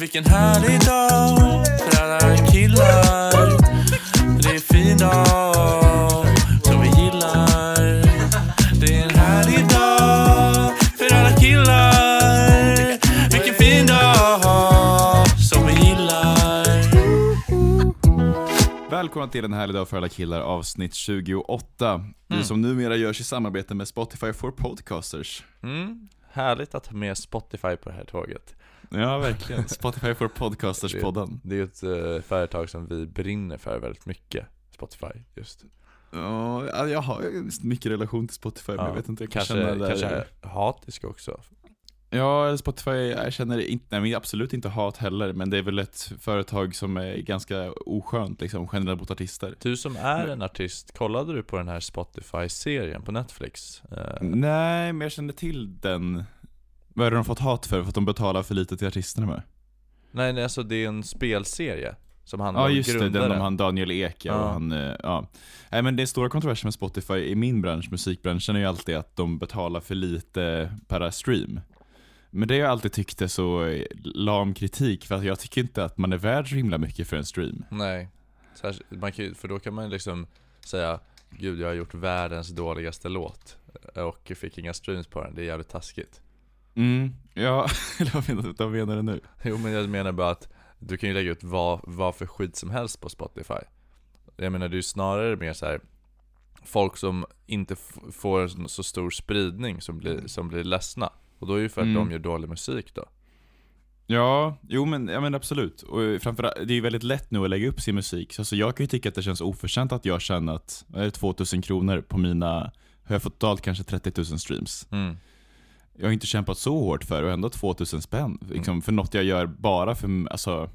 Vilken härlig dag för alla killar. Det är en fin dag som vi gillar. Det är en härlig dag för alla killar. Vilken fin dag som vi gillar. Välkomna till en härlig dag för alla killar avsnitt 28. Det som numera görs i samarbete med Spotify for Podcasters. Mm, härligt att ha med Spotify på det här tåget. Ja, verkligen. Spotify for Podcasters-podden. det är ett eh, företag som vi brinner för väldigt mycket. Spotify, just. Ja, jag har ju mycket relation till Spotify, men jag vet inte, jag kan kanske, känna det kanske där. hatisk också. Ja, Spotify, jag känner inte, nej, men absolut inte hat heller, men det är väl ett företag som är ganska oskönt liksom, generellt mot artister. Du som är en artist, kollade du på den här Spotify-serien på Netflix? Eh, Nej, men jag känner till den. Vad är det de fått hat för? För att de betalar för lite till artisterna med? nej, nej, alltså det är en spelserie som handlar Ja om just det, den grundaren. om han Daniel Ek ja, och han, eh, ja. Nej men det stora kontroversen med Spotify i min bransch, musikbranschen, är ju alltid att de betalar för lite per stream. Men det har jag alltid tyckt är så lam kritik, för att jag tycker inte att man är värd så himla mycket för en stream. Nej, man kan, för då kan man liksom säga Gud, jag har gjort världens dåligaste låt och fick inga streams på den, det är jävligt taskigt. Mm, ja, eller vad menar, du- vad menar du nu? Jo men jag menar bara att du kan ju lägga ut vad, vad för skit som helst på Spotify Jag menar det är ju snarare mer så här Folk som inte får så stor spridning som blir, som blir ledsna Och då är ju för att Mm. de gör dålig musik då Ja, jo men, ja, men absolut. Och framförallt, det är ju väldigt lätt nu att lägga upp sin musik. Så alltså, jag kan ju tycka att det känns oförtjänt att jag tjänat eh, 2000 kronor på mina, har jag fått totalt kanske 30 000 streams. mm. Jag har inte kämpat så hårt för och ändå 2000 spänn. Liksom, för något jag gör bara för, alltså,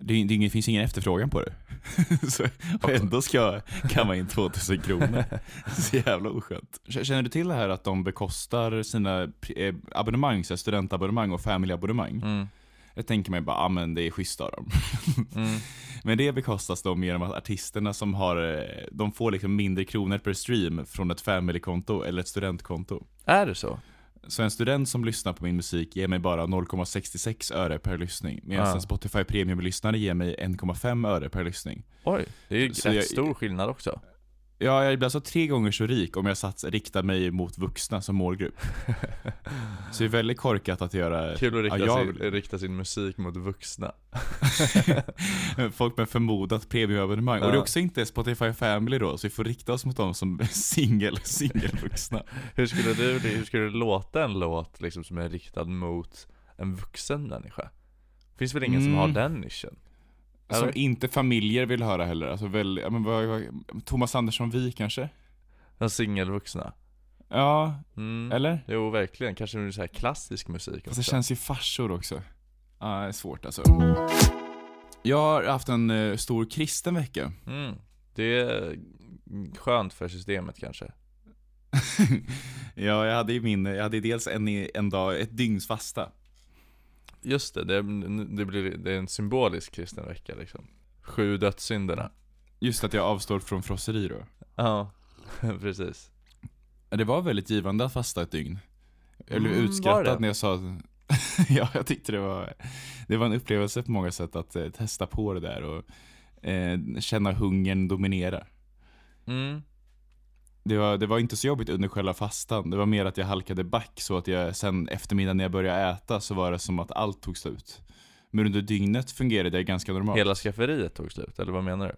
det, det, finns ingen efterfrågan på det. så, och ändå ska jag kamma in 2000 kronor. Så jävla oskönt. Känner du till det här att de bekostar sina eh, abonnemang, så studentabonnemang och familyabonnemang? Mm. Jag tänker mig bara, ah, men det är schysst av dem. Mm. Men det bekostas då genom att artisterna som har, eh, de får liksom mindre kronor per stream från ett familykonto eller ett studentkonto. Är det så? Så en student som lyssnar på min musik ger mig bara 0,66 öre per lyssning. Medan Ah. en Spotify Premium-lyssnare ger mig 1,5 öre per lyssning. Oj, det är ju Så rätt jag- stor skillnad också Ja, jag blir alltså tre gånger så rik om jag sats, riktar mig mot vuxna som målgrupp. Så det är väldigt korkat att göra Kul att rikta, ja, sin, rikta sin musik mot vuxna folk med förmodat premiumabonnemang. Och det är också inte Spotify Family då, så vi får rikta oss mot dem som singel, singelvuxna. Hur skulle du, hur skulle det låta en låt liksom som är riktad mot en vuxen människa? Finns väl ingen som Mm. har den nischen? Som Eller? inte familjer vill höra heller. Alltså väl, men vad, Thomas Andersson Vi kanske? De singelvuxna? Ja, Mm. eller? Jo, verkligen. Kanske så här klassisk musik Fast också. det känns ju farsor också. Ja, det är svårt alltså. Jag har haft en eh, stor kristen vecka. Mm. Det är skönt för systemet kanske. ja, jag hade ju min, jag hade dels en, en dag, ett dygns fasta. Just det, det, det, blir, det är en symbolisk kristen vecka liksom. Sju dödssynderna. Just att jag avstår från frosseri då. Ja, precis. Det var väldigt givande att fasta ett dygn. Jag blev Mm, utskrattad när jag sa Ja, jag tyckte det var Det var en upplevelse på många sätt att eh, testa på det där och eh, känna hungern dominera. Mm. Det var, det var inte så jobbigt under själva fastan. Det var mer att jag halkade back så att jag sen eftermiddagen när jag började äta så var det som att allt tog slut. Men under dygnet fungerade det ganska normalt. Hela skafferiet tog slut, eller vad menar du?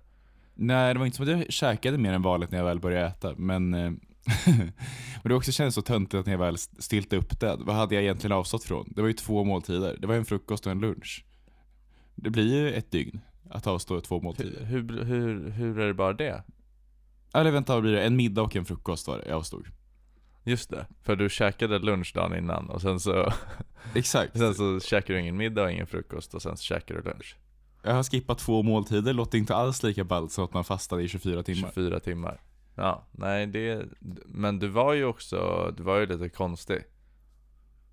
Nej, det var inte som att jag käkade mer än vanligt när jag väl började äta, men eh, Men det också kändes så töntigt att när jag väl stilt upp det, vad hade jag egentligen avstått från? Det var ju två måltider, det var en frukost och en lunch. Det blir ju ett dygn att avstå två måltider. Hur, hur, hur, hur är det bara det? Eller vänta, vad blir det? En middag och en frukost var det jag avstod. Just det, för du käkade lunch dagen innan och sen så, Exakt. sen så käkade du ingen middag och ingen frukost och sen så käkade du lunch. Jag har skippat två måltider, låter inte alls lika ballt som att man fastade i 24 timmar. 24 timmar. Ja, nej det, men du var ju också, du var ju lite konstig.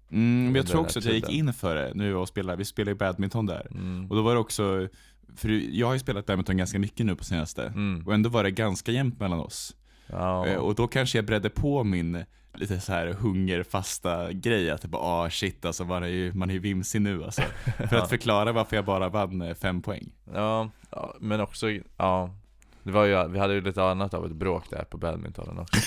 Mm, men jag tror också att jag gick in för det nu och spelade, vi spelar ju badminton där. Mm. Och då var det också, för jag har ju spelat badminton ganska mycket nu på senaste. Mm. Och ändå var det ganska jämnt mellan oss. Eh, Och då kanske jag bredde på min lite så här hungerfasta grej, att det bara ah shit alltså man är ju, man är ju vimsig nu alltså. För att förklara varför jag bara vann eh, fem poäng. Ja, men också, ja det var ju, vi hade ju lite annat av ett bråk där på badmintonen också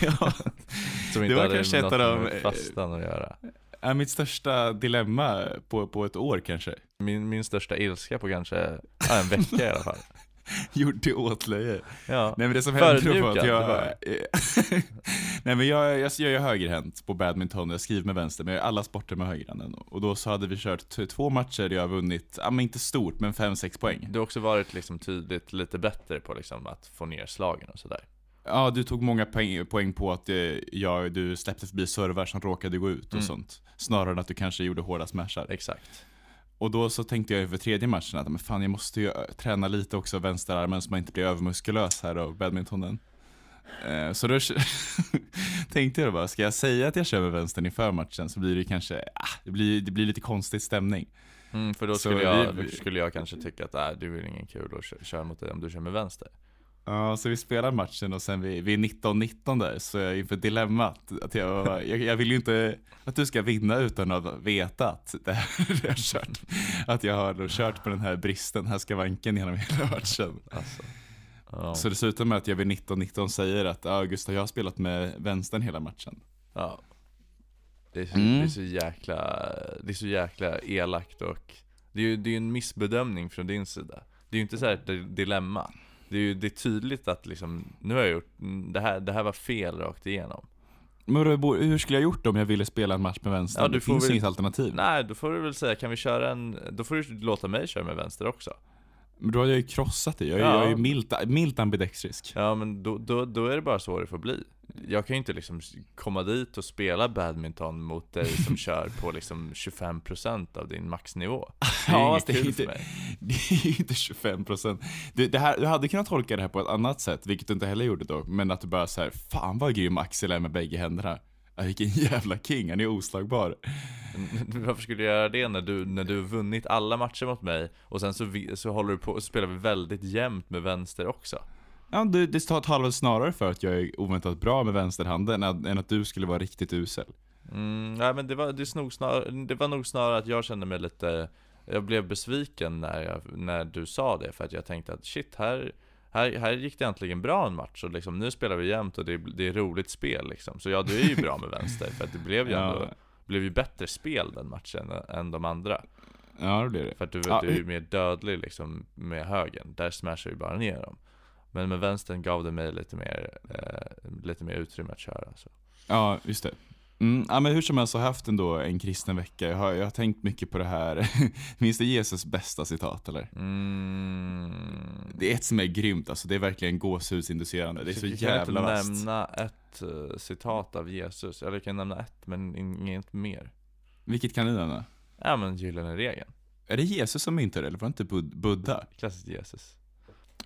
ja. Som inte var hade kanske ett något av de, med eh, fastan att göra Är mitt största dilemma på, på ett år kanske. min, min största ilska på kanske, ja, en vecka i alla fall Gjorde åtlöje. Ja, Nej men det som hände var att jag... Nej men jag, jag, jag är högerhänt på badminton, jag skriver med vänster, men jag gör alla sporter med högerhanden. Och då så hade vi kört två matcher där jag har vunnit, ja men inte stort, men 5-6 poäng. du har också varit liksom tydligt lite bättre på liksom att få ner slagen och sådär Ja, du tog många poäng, poäng på att eh, jag, du släppte förbi servar som råkade gå ut och Mm. sånt. Snarare än att du kanske gjorde hårda smashar. Exakt Och då så tänkte jag för tredje matchen att men fan, jag måste ju ö, träna lite också vänsterarmen så man inte blir övermuskulös här av badmintonen. Eh, Så då tänkte jag bara, ska jag säga att jag kör med vänstern inför matchen så blir det kanske, ah, det blir, det blir lite konstig stämning. mm, För då Så skulle jag, vi- skulle jag kanske tycka att äh, du är ingen kul att kö- köra mot dig om du kör med vänster Ja, så vi spelar matchen och sen vid, vid 19-19 där så är jag inför dilemmat. Att jag, jag, jag vill ju inte att du ska vinna utan att veta att det här jag har kört. Att jag har kört på den här bristen, här ska vanken genom hela matchen. Alltså Ja, Så det slutar med att jag vid 19-19 säger att Gustav, jag har spelat med vänstern hela matchen. ja. Det är, så, Mm. det är så jäkla, det är så jäkla elakt och Det är ju det är en missbedömning från din sida Det är ju inte så här ett di- dilemma Det är ju det är tydligt att liksom, nu har jag gjort, det här, det här var fel rakt igenom Men hur skulle jag gjort om jag ville spela en match med vänstern? Ja, du det finns väl- inget alternativ. Nej, då får du väl säga, kan vi köra en, då får du låta mig köra med vänster också Men då har jag ju krossat det. Jag, är- Ja. jag är ju milt, milt ambidextrisk. Ja men då, då, då är det bara så det får bli Jag kan ju inte liksom komma dit och spela badminton mot dig som kör på liksom 25% av din maxnivå Det är Ja, inget fast det är kul inte- för mig Det är ju inte 25% det, det här, Du hade kunnat tolka det här på ett annat sätt, vilket du inte heller gjorde då. Men att du bara såhär, fan vad grym Axel är med bägge händerna. Ja, vilken jävla king, han är oslagbar. Varför skulle jag göra det när du, när du har vunnit alla matcher mot mig och sen så, vi, så håller du på och spelar vi väldigt jämnt med vänster också Ja, det, det talar väl snarare för att jag är oväntat bra med vänsterhanden än, än att du skulle vara riktigt usel. Mm, nej men det var, det, snarare, det var nog snarare att jag kände mig lite Jag blev besviken när, jag, när du sa det för att jag tänkte att shit, här, här, här gick det äntligen bra en match och liksom, nu spelar vi jämt och det, är- det är roligt spel liksom Så ja, du är ju bra med vänster för att det blev ju ändå Ja, blev ju bättre spel den matchen än de andra ja det blir det. För att du, Ja, du är ju mer dödlig liksom med högen, där smashar vi bara ner dem Men med vänstern gav det mig lite mer, eh, lite mer utrymme att köra så. Ja, just det. Mm, ja, men hur som helst har jag haft ändå en kristen vecka. Jag har, jag har tänkt mycket på det här. Minns du Jesus bästa citat eller? Mm. Det är ett som är grymt, alltså det är verkligen gåshudsinducerande. Det är så Jag kan jävla vasst. nämna ett eh, citat av Jesus, eller jag kan nämna ett men inget mer Vilket kan du nämna? Ja men gyllene regeln, Är det Jesus som myntade det, eller var det inte Bud- Buddha? klassiskt Jesus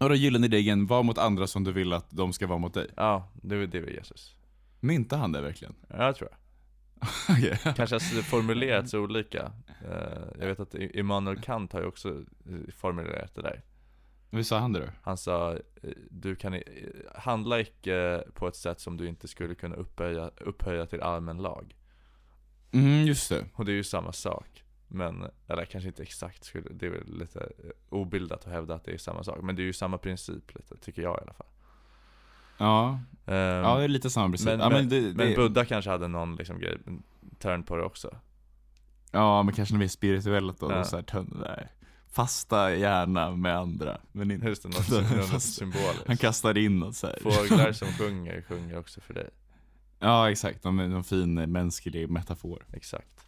Och då gyllene regeln, var mot andra som du vill att de ska vara mot dig. Ja, det var det var Jesus Myntade han det verkligen? Ja, jag tror jag Okej. Kanske har formulerats olika Eh, Jag vet att Immanuel Kant har ju också eh, formulerat det där Hur sa han det då? Han sa, eh, du kan handla icke på ett sätt som du inte skulle kunna upphöja, upphöja till allmän lag. Mm, just det. Och det är ju samma sak. Men, eller kanske inte exakt, skulle, det är väl lite obildat att hävda att det är samma sak. Men det är ju samma princip lite, tycker jag i alla fall. Ja, Ehm, ja det är lite samma princip. men, ja, men, det, men det, Buddha kanske hade någon liksom grej, turn på det också. ja, men kanske något mer spirituellt då. Ja. Så här, tön, nej. Fasta gärna med andra. Men inte, Just det, något, symboliskt. han kastar in något så här. Fåglar som sjunger, sjunger också för dig. Ja, exakt. Någon, någon fin mänsklig metafor. Exakt.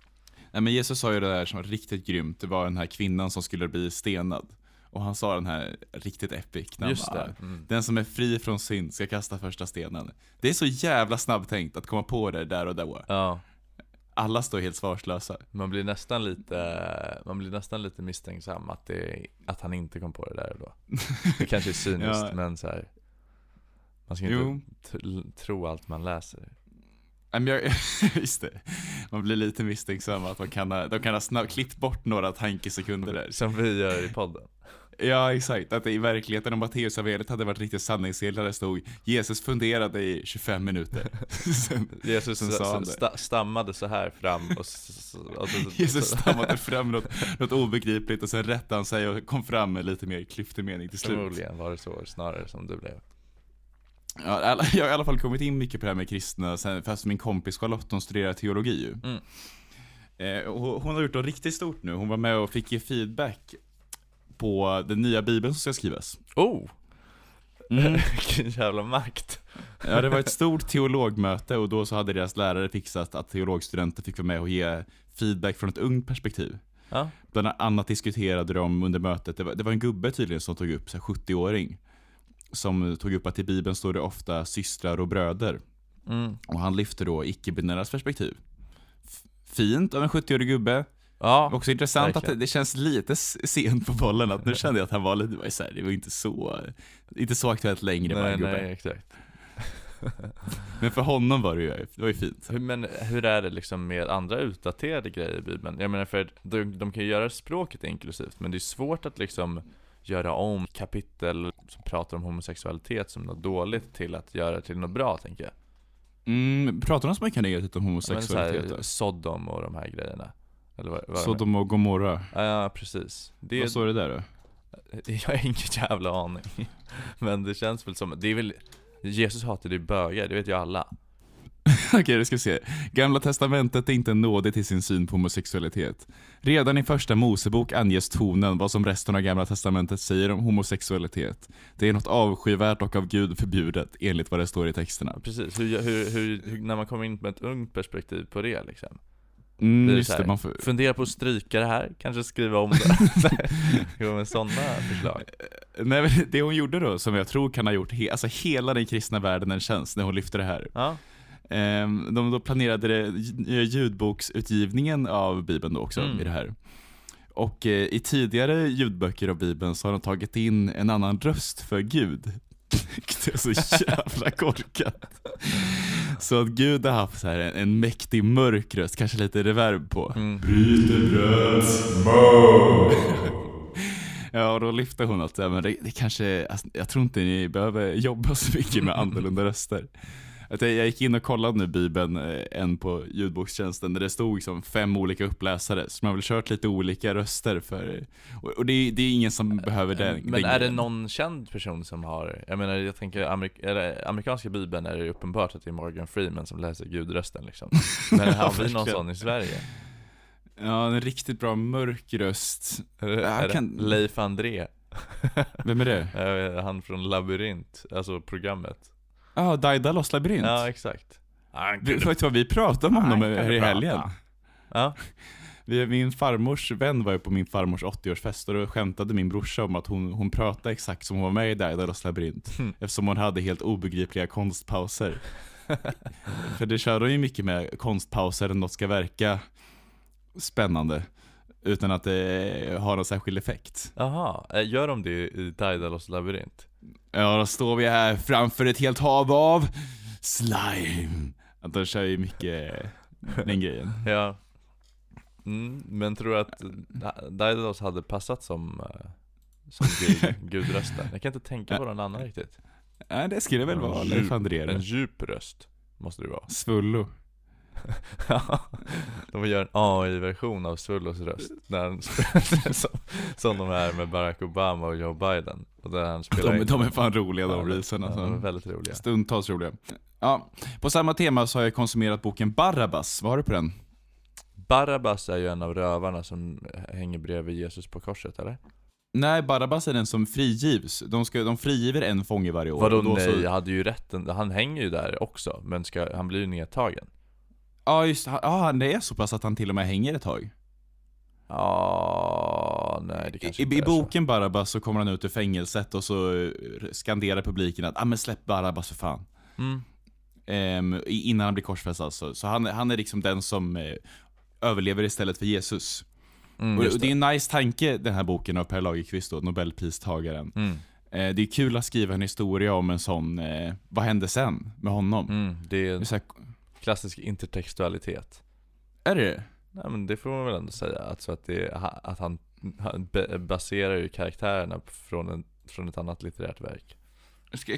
Nej, men Jesus sa ju det där som var riktigt grymt. Det var den här kvinnan som skulle bli stenad. Och han sa den här riktigt epic. när Just bara. Mm. Den som är fri från synd ska kasta första stenen. Det är så jävla snabbtänkt att komma på det där och då. Ja. Alla står helt svarslösa. Man blir nästan lite, man blir nästan lite misstänksam att, det, att han inte kom på det där och då. Det kanske är cyniskt Ja. men så här. Man ska Jo. inte tro allt man läser. Nej, men jag, just det. Man blir lite misstänksam att man kan ha, de kan ha snabbt klippt bort några tankesekunder där. Som vi gör i podden. Ja, exakt. Att i verkligheten om Matteusevangeliet hade varit riktigt sanningsenligt där det stod Jesus funderade i 25 minuter. Sen, Jesus sen sa han sta- stammade så här fram och, och så, Jesus stammade fram något, något obegripligt och sen rättade han sig och kom fram med lite mer klyftig mening till slut. Förmodligen var det så snarare som det blev. Ja, jag har i alla fall kommit in mycket på det här med kristna, sen, fast min kompis Charlotte hon studerar teologi ju. Mm. Eh, och hon- hon har gjort något riktigt stort nu, hon var med och fick ge feedback på den nya bibeln som ska skrivas. Oh! Mm. Vilken jävla makt. Ja, det var ett stort teologmöte och då så hade deras lärare fixat att teologstudenter fick vara med och ge feedback från ett ungt perspektiv. Ja. Bland annat diskuterade de under mötet, det var, det var en gubbe tydligen som tog upp, så här 70-åring, som tog upp att i Bibeln står det ofta systrar och bröder. Mm. Och han lyfter då icke-binäras perspektiv. Fint av en 70-årig gubbe. Ja, Också intressant att det, verkligen. det känns lite sent på bollen, att nu kände jag att han var lite, så här, det var inte så, inte så aktuellt längre nej, gubbe. nej, exakt. Men för honom var det ju, det var ju fint. Men hur är det liksom med andra utdaterade grejer i Bibeln? Jag menar för de, de kan ju göra språket inklusivt, men det är svårt att liksom göra om kapitel som pratar om homosexualitet som något dåligt till att göra till något bra, tänker jag. Mm, pratar de så mycket negativt om Ja, men så homosexualitet? här, Sodom och de här grejerna. Eller vad, vad Sodom och Gomorra. Ja, precis. Det, Vad står det där då? jag har ingen jävla aning. Men det känns väl som, det är väl Jesus hatade ju bögar, det vet ju alla. Okej, då ska vi se. Gamla testamentet är inte nådigt i sin syn på homosexualitet. Redan i första Mosebok anges tonen vad som resten av gamla testamentet säger om homosexualitet. Det är något avskyvärt och av Gud förbjudet, enligt vad det står i texterna. Precis, hur, hur, hur när man kommer in med ett ungt perspektiv på det liksom. Mm, det just så det, här, man får... Fundera på att stryka det här, kanske skriva om det. jo men sådana förslag. Nej, men det hon gjorde då, som jag tror kan ha gjort he... alltså, hela den kristna världen en tjänst när hon lyfte det här. Ja, Ehm, De då planerade det, nya ljudboksutgivningen av Bibeln då också Mm. i det här. Och eh, i tidigare ljudböcker av Bibeln så har de tagit in en annan röst för Gud. Det är så jävla korkat. Så att Gud har haft så här en, en mäktig mörk röst, kanske lite reverb på. mm. Ja, och då lyfte hon att men det, det kanske, alltså, jag tror inte ni behöver jobba så mycket med annorlunda röster. Att jag, jag gick in och kollade nu Bibeln, eh, en på ljudbokstjänsten, där det stod liksom fem olika uppläsare. Så man har väl kört lite olika röster för, och, och det, är- det är ingen som behöver det. Men den är det någon känd person som har, jag menar jag tänker, amerik eller, amerikanska bibeln är det uppenbart att det är Morgan Freeman som läser gudrösten liksom. Men har vi någon sån i Sverige? Ja, en riktigt bra mörk röst. Är Jag är kan- Leif André? Vem är det? Eh, Han från Labyrint, alltså programmet. Ja, ah, Daidalos labyrint. Ja, exakt. Vet du vad vi pratade om honom här i helgen? Ja, min farmors vän var ju på min farmors 80-årsfest och då skämtade min brorsa om att hon, hon pratade exakt som hon var med i Daidalos labyrint. Mm. Eftersom hon hade helt obegripliga konstpauser. För det kör de ju mycket med konstpauser när något ska verka spännande. Utan att det har någon särskild effekt. Jaha, eh, gör de det i Daidalos labyrint? Ja, då står vi här framför ett helt hav av slime. De kör ju mycket den grejen. Ja. Mm, men tror du att Da- Daidalos hade passat som, eh, som gud, gudrösten? Jag kan inte tänka på någon annan riktigt. Nej, det skulle väl vara Leif djup- André En djup röst, måste det vara. Svullo. de gör en AI-version av Svullos röst, han, som, som de här med Barack Obama och Joe Biden. Där han spelar De, in- de är fan roliga de Ja, reelsen ja, de är alltså. väldigt roliga. Stundtals roliga. Ja, på samma tema så har jag konsumerat boken Barabbas. Vad har du på den? Barabbas är ju en av rövarna som hänger bredvid Jesus på korset, eller? Nej, Barabbas är den som frigivs. De, ska, de frigiver en fånge varje år. Vadå nej, Så, jag hade ju rätten, han hänger ju där också, men ska, han blir ju nedtagen. ja, just Ja, det är så pass att han till och med hänger ett tag. Ja, nej det I, kanske i, inte I boken Barabbas så kommer han ut ur fängelset och så eh, skanderar publiken att ah, men släpp Barabbas för fan. Mm. I- innan han blir korsfäst alltså. Så han, han är liksom den som eh, överlever istället för Jesus. Mm, och, och det är en nice tanke den här boken av Per Lagerkvist då, Nobelpristagaren. Mm. Eh, det är kul att skriva en historia om en sån, eh, vad hände sen med honom? Mm, det är Det är, här, klassisk intertextualitet. är det Nej men det får man väl ändå säga, alltså att, det, att han han baserar ju karaktärerna från, en, från ett annat litterärt verk.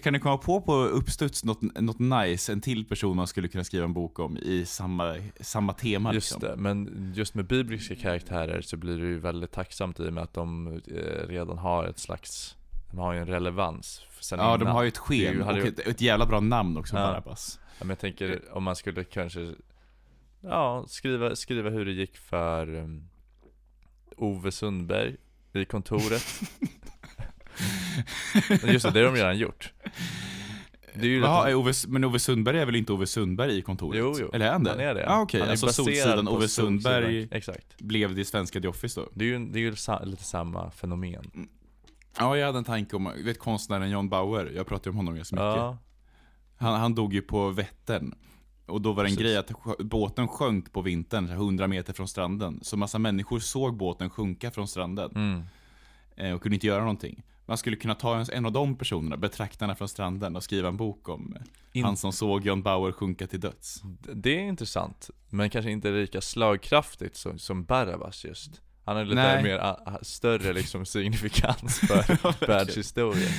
Kan du komma på på uppstuds något, något nice, en till person man skulle kunna skriva en bok om i samma, samma tema Just liksom? det, men just med bibliska karaktärer så blir det ju väldigt tacksamt i och med att de eh, redan har ett slags, de har ju en relevans sen Ja, de har ju ett sken ju- och ett, ett jävla bra namn också, Ja. Barabbas. Ja, men jag tänker om man skulle kanske Ja, skriva, skriva hur det gick för um, Ove Sundberg i kontoret Just det, det har de redan gjort Det är ju Jaha, lite, Ove, men Ove Sundberg är väl inte Ove Sundberg i kontoret? Jo, jo. Eller är han det? han är det Ah, okej, Han är alltså Solsidan Ove. Sundberg Exakt blev det svenska The Office då? Det är ju, det är ju sa, lite samma fenomen Ja, jag hade en tanke om, vet konstnären John Bauer, jag pratar ju om honom ganska mycket. Ja, Han, han dog ju på Vättern. Och då var det en Precis. grej att båten sjönk på vintern, så här 100 meter från stranden. Så massa människor såg båten sjunka från stranden. mm. eh, Och kunde inte göra någonting. Man skulle kunna ta en, en av de personerna, betraktarna från stranden, och skriva en bok om eh, In- han som såg John Bauer sjunka till döds. Det är intressant, men kanske inte lika slagkraftigt som, som Barabbas just Han har lite Nej. mer, a, a, större liksom signifikans för världshistorien.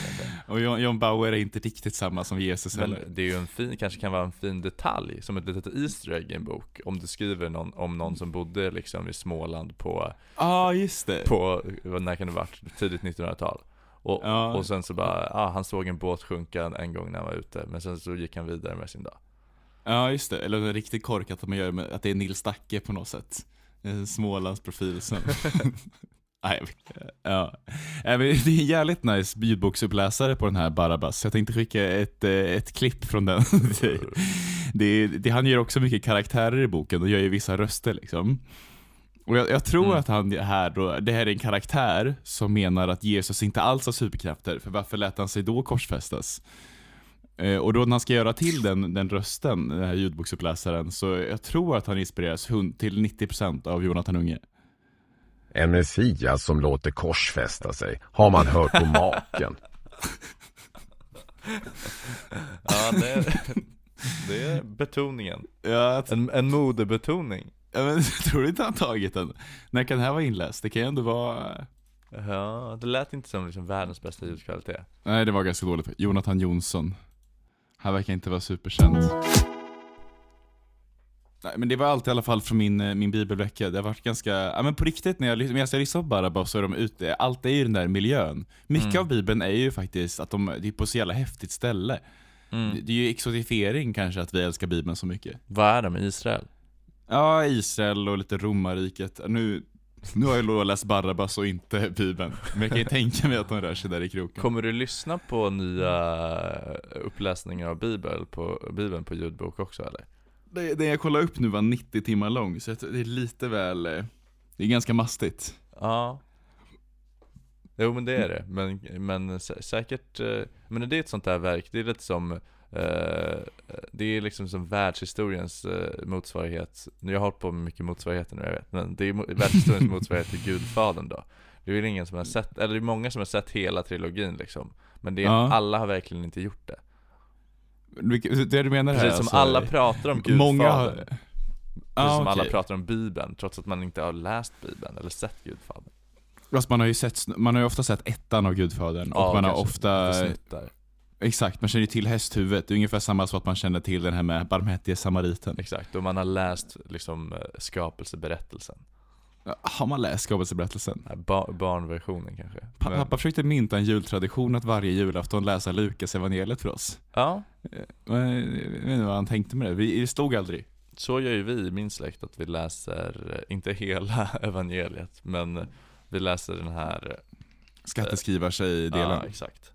Och John, John Bauer är inte riktigt samma som Jesus Men heller. det är ju en fin, kanske kan vara en fin detalj, som ett litet Easter egg i en bok Om du skriver någon, om någon som bodde liksom i Småland på, Ja, ah, just det. på, när kan det varit? Tidigt 1900-tal och, Ja. och sen så bara, ah, han såg en båt sjunka en gång när han var ute, men sen så gick han vidare med sin dag Ja, just det. Eller riktigt korkat att man gör med, att det är Nils Dacke på något sätt. En Smålandsprofil som... Nej, ja. Det är en jävligt nice ljudboksuppläsare på den här Barabbas. Jag tänkte skicka ett, eh, ett klipp från den. Det, det, det, han gör också mycket karaktärer i boken och gör ju vissa röster liksom. Och jag, jag tror Mm. att han här då, det här är en karaktär som menar att Jesus inte alls har superkrafter, för varför lät han sig då korsfästas? Eh, Och då när han ska göra till den, den rösten, den här ljudboksuppläsaren, så jag tror att han inspireras hund- till 90% av Jonathan Unge. En Messias som låter korsfästa sig. Har man hört på maken? Ja, det är, det är betoningen Ja, En, en modebetoning ja men tror du inte han tagit den? När kan det här vara inläst? Det kan ju ändå vara... Ja, det lät inte som liksom världens bästa ljudkvalitet Nej, det var ganska dåligt. Jonathan Jonsson. Han verkar inte vara superkänd. Nej, men det var allt i alla fall från min, eh, min bibelvecka. Det har varit ganska, ja men på riktigt när jag, medan jag lyssnar på Barabbas så är de ute, allt är ju den där miljön. Mycket Mm. av bibeln är ju faktiskt att de, det är på så jävla häftigt ställe. mm. Det, det är ju exotifiering kanske att vi älskar bibeln så mycket. Vad är de i Israel? Ja, Israel och lite romarriket. Nu, nu har jag läst Barabbas och inte bibeln. Men jag kan ju tänka mig att de rör sig där i kroken. Kommer du lyssna på nya uppläsningar av Bibel på, Bibeln på ljudbok också eller? Det, det jag kollade upp nu var 90 timmar lång, så det är lite väl, eh, det är ganska mastigt. Ja Jo men det är det, men, men sä- säkert, eh, men det är ett sånt där verk, det är lite som eh, Det är liksom som världshistoriens eh, motsvarighet Nu jag har hållit på med mycket motsvarigheter nu jag vet, men det är mo- världshistoriens motsvarighet till Gudfadern då Det är väl ingen som har sett, eller det är många som har sett hela trilogin liksom Men det är, Ja. alla har verkligen inte gjort det Det du menar här Precis som alltså, alla pratar om Gudfadern Många har... Precis Ja, som alla okej. pratar om Bibeln, trots att man inte har läst Bibeln eller sett Gudfadern Fast man har ju sett, man har ju ofta sett ettan av Gudfadern, och Ja, man har ofta, lite snuttar. Exakt, man känner ju till hästhuvudet. Det är ungefär samma som att man känner till den här med barmhärtige samariten. Exakt, och man har läst liksom eh, skapelseberättelsen Har man läst skapelseberättelsen? Ba- Barnversionen kanske Pa- Men- Pappa försökte mynta en jultradition att varje julafton läsa Lukas evangeliet för oss. Ja, Men jag vet inte vad han tänkte med det, vi, det stod aldrig. så gör ju vi i min släkt att vi läser, eh, inte hela evangeliet, men eh, vi läser den här eh, Skatteskrivar sig delen. Ja, exakt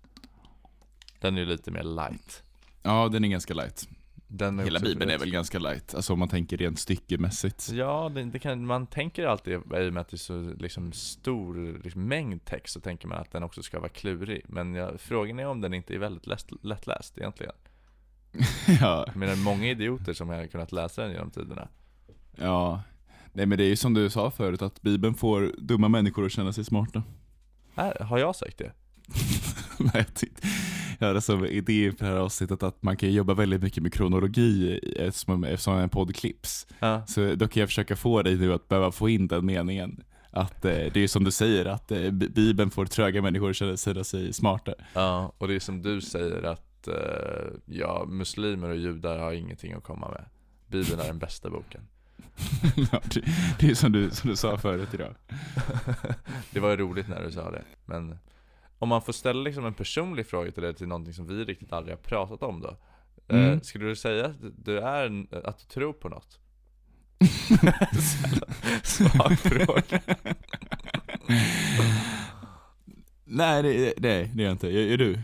Den är ju lite mer light Ja, den är ganska light. den är Hela bibeln är väl ganska light, alltså om man tänker rent styckemässigt. Ja, det, det kan, man tänker alltid, i och med att det är så liksom, stor liksom, mängd text, så tänker man att den också ska vara klurig. Men jag, frågan är om den inte är väldigt lätt, lättläst egentligen. ja, Jag menar, många idioter som har kunnat läsa den genom tiderna. ja. Nej men det är ju som du sa förut, att bibeln får dumma människor att känna sig smarta. Här, har jag sagt det? Jag tyckte- jag hade som idé för det här avsnittet att man kan jobba väldigt mycket med kronologi eftersom, eftersom en podd klipps. Ja. Så då kan jag försöka få dig nu att behöva få in den meningen. Att eh, det är som du säger, att eh, Bi- Bibeln får tröga människor att känna sig smarta. Ja, och det är som du säger att eh, ja, muslimer och judar har ingenting att komma med. Bibeln är den bästa boken. Ja, det, det är som du, som du sa förut idag. det var ju roligt när du sa det. Men om man får ställa liksom en personlig fråga till dig till någonting som vi riktigt aldrig har pratat om då. Eh, Mm. skulle du säga att du är, en- att du tror på något? Svag fråga. Nej, det, det, det gör jag inte. Gör, du?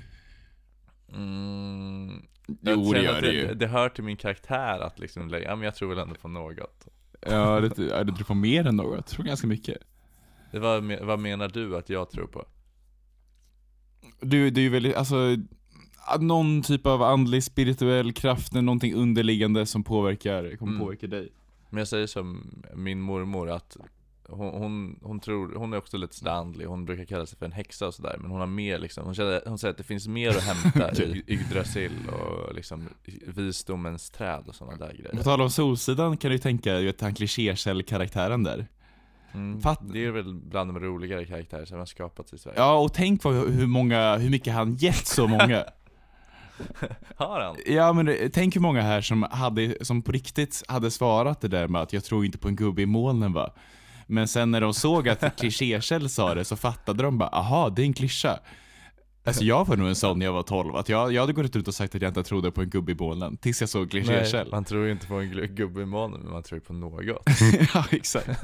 Mm, Jo, jag det gör att det ju. Det hör till min karaktär att liksom ja men jag tror väl ändå på något. Ja, det, du tror på mer än något. Jag tror ganska mycket. Det vad, vad menar du att jag tror på? Du, det är ju väldigt, alltså, någon typ av andlig, spirituell kraft, någonting underliggande som påverkar, kommer Mm. påverka dig. Men jag säger som min mormor att hon, hon, hon tror, hon är också lite sådär andlig, hon brukar kalla sig för en häxa och sådär Men hon har mer liksom, hon, känner, hon säger att det finns mer att hämta i Yggdrasil och liksom visdomens träd och sådana där På grejer tal om Solsidan kan du ju tänka, du vet han klichékäll-karaktären där. Mm. Fatt- Det är väl bland de roligare karaktärer som har skapats i Sverige Ja, och tänk på hur många, hur mycket han gett så många. Har han? Ja men det- tänk hur många här som hade, som på riktigt hade svarat det där med att jag tror inte på en gubbe i molnen va. Men sen när de såg att klichékäll sa det så fattade de bara, aha det är en klyscha. Alltså jag var nog en sån när jag var 12, att jag, jag hade gått ut och sagt att jag inte trodde på en gubbe i molnen, tills jag såg Nej, klichékäll. man tror ju inte på en gubbe i månen men man tror ju på något ja exakt.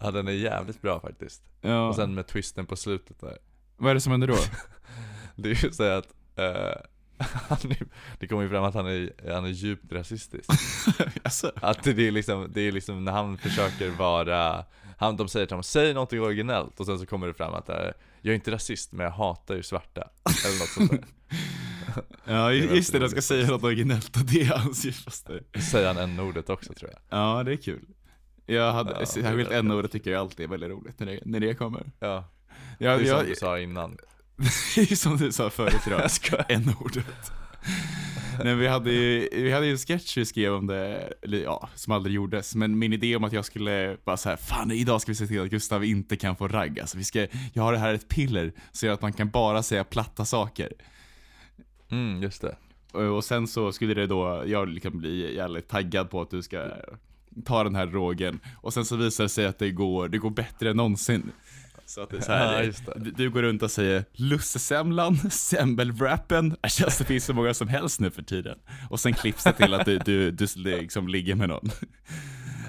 Ja den är jävligt bra faktiskt Ja. Och sen med twisten på slutet där Vad är det som händer då? Det är ju så att han är, Det kommer ju fram att han är, han är djupt rasistisk alltså, Att det är liksom, det är liksom när han försöker vara han, De säger till honom, säg någonting originellt. Och sen så kommer det fram att eh, Jag är inte rasist men jag hatar ju svarta. Eller något sånt där. Ja Det är just det, de ska säga något originellt och det är hans djupaste. Säger han n-ordet också tror jag. Ja det är kul. Jag hade, Ja, särskilt det är n-ordet tycker jag alltid är väldigt roligt när det, när det kommer. Ja, det Jag, är som jag, du sa innan. Det är som du sa förut idag, n-ordet. Nej, vi, hade ju, vi hade ju en sketch vi skrev om det, eller ja, som aldrig gjordes. Men min idé om att jag skulle bara så här, fan idag ska vi se till att Gustav inte kan få ragg. Alltså, vi ska, jag har det här ett piller, så gör att man kan bara säga platta saker. Mm, just det Och, och sen så skulle det då, jag liksom bli jävligt taggad på att du ska ta den här drogen. Och sen så visar det sig att det går, det går bättre än någonsin. Så att det är så här, Ja, det. Du, du går runt och säger lussesemlan, semmelwrappen, det känns det finns så många som helst nu för tiden. Och sen klipps det till att du, du, du liksom ligger med någon.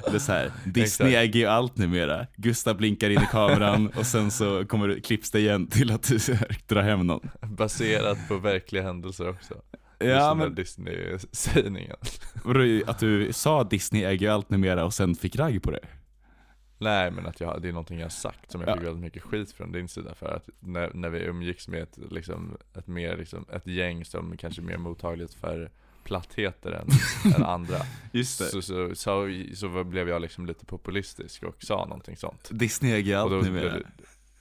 Det är så här, Disney äger ju allt numera. Gustav blinkar in i kameran och sen så kommer det, klipps det igen till att du drar hem någon. Baserat på verkliga händelser också Ja men Disney-sägningen Att du sa Disney äger ju allt numera och sen fick ragg på det? Nej men att jag, det är någonting jag har sagt som jag Ja. fick väldigt mycket skit från din sida för att när, när vi umgicks med ett, liksom, ett, mer, liksom, ett gäng som kanske är mer mottagligt för plattheter än, än andra Just så, så, så, så blev jag liksom lite populistisk och sa någonting sånt Disney Och allt då, numera.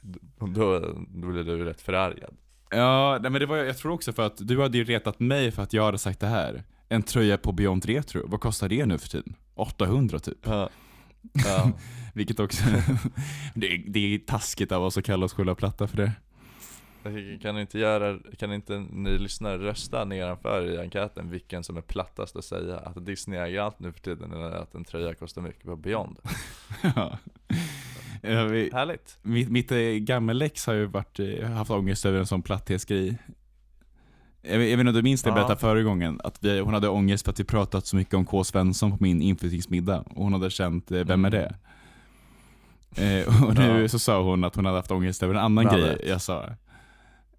då, då, då blev du rätt förargad Ja, nej men det var, jag tror också för att du hade ju retat mig för att jag hade sagt det här. En tröja på Beyond Retro, vad kostar det nu för tiden? 800 typ. Ja, ja. Vilket också, det, är- det är taskigt av oss att kalla oss Skylla Platta för det. Kan inte göra, kan inte ni lyssnare rösta nedanför i enkäten vilken som är plattast att säga? Att Disney äger allt nu för tiden eller att en tröja kostar mycket på Beyond? ja. Ja, vi, Härligt! mitt mitt eh, gammellex har ju varit, eh, haft ångest över en sån platthetsgrej. Jag, vet- jag vet inte om du minns det jag Ja. berättade förra gången, att vi, hon hade ångest för att vi pratat så mycket om K. Svensson på min inflyttningsmiddag, och hon hade känt, eh, vem är det? Eh, och nu Mm. Så sa hon att hon hade haft ångest över en annan Vem grej jag sa.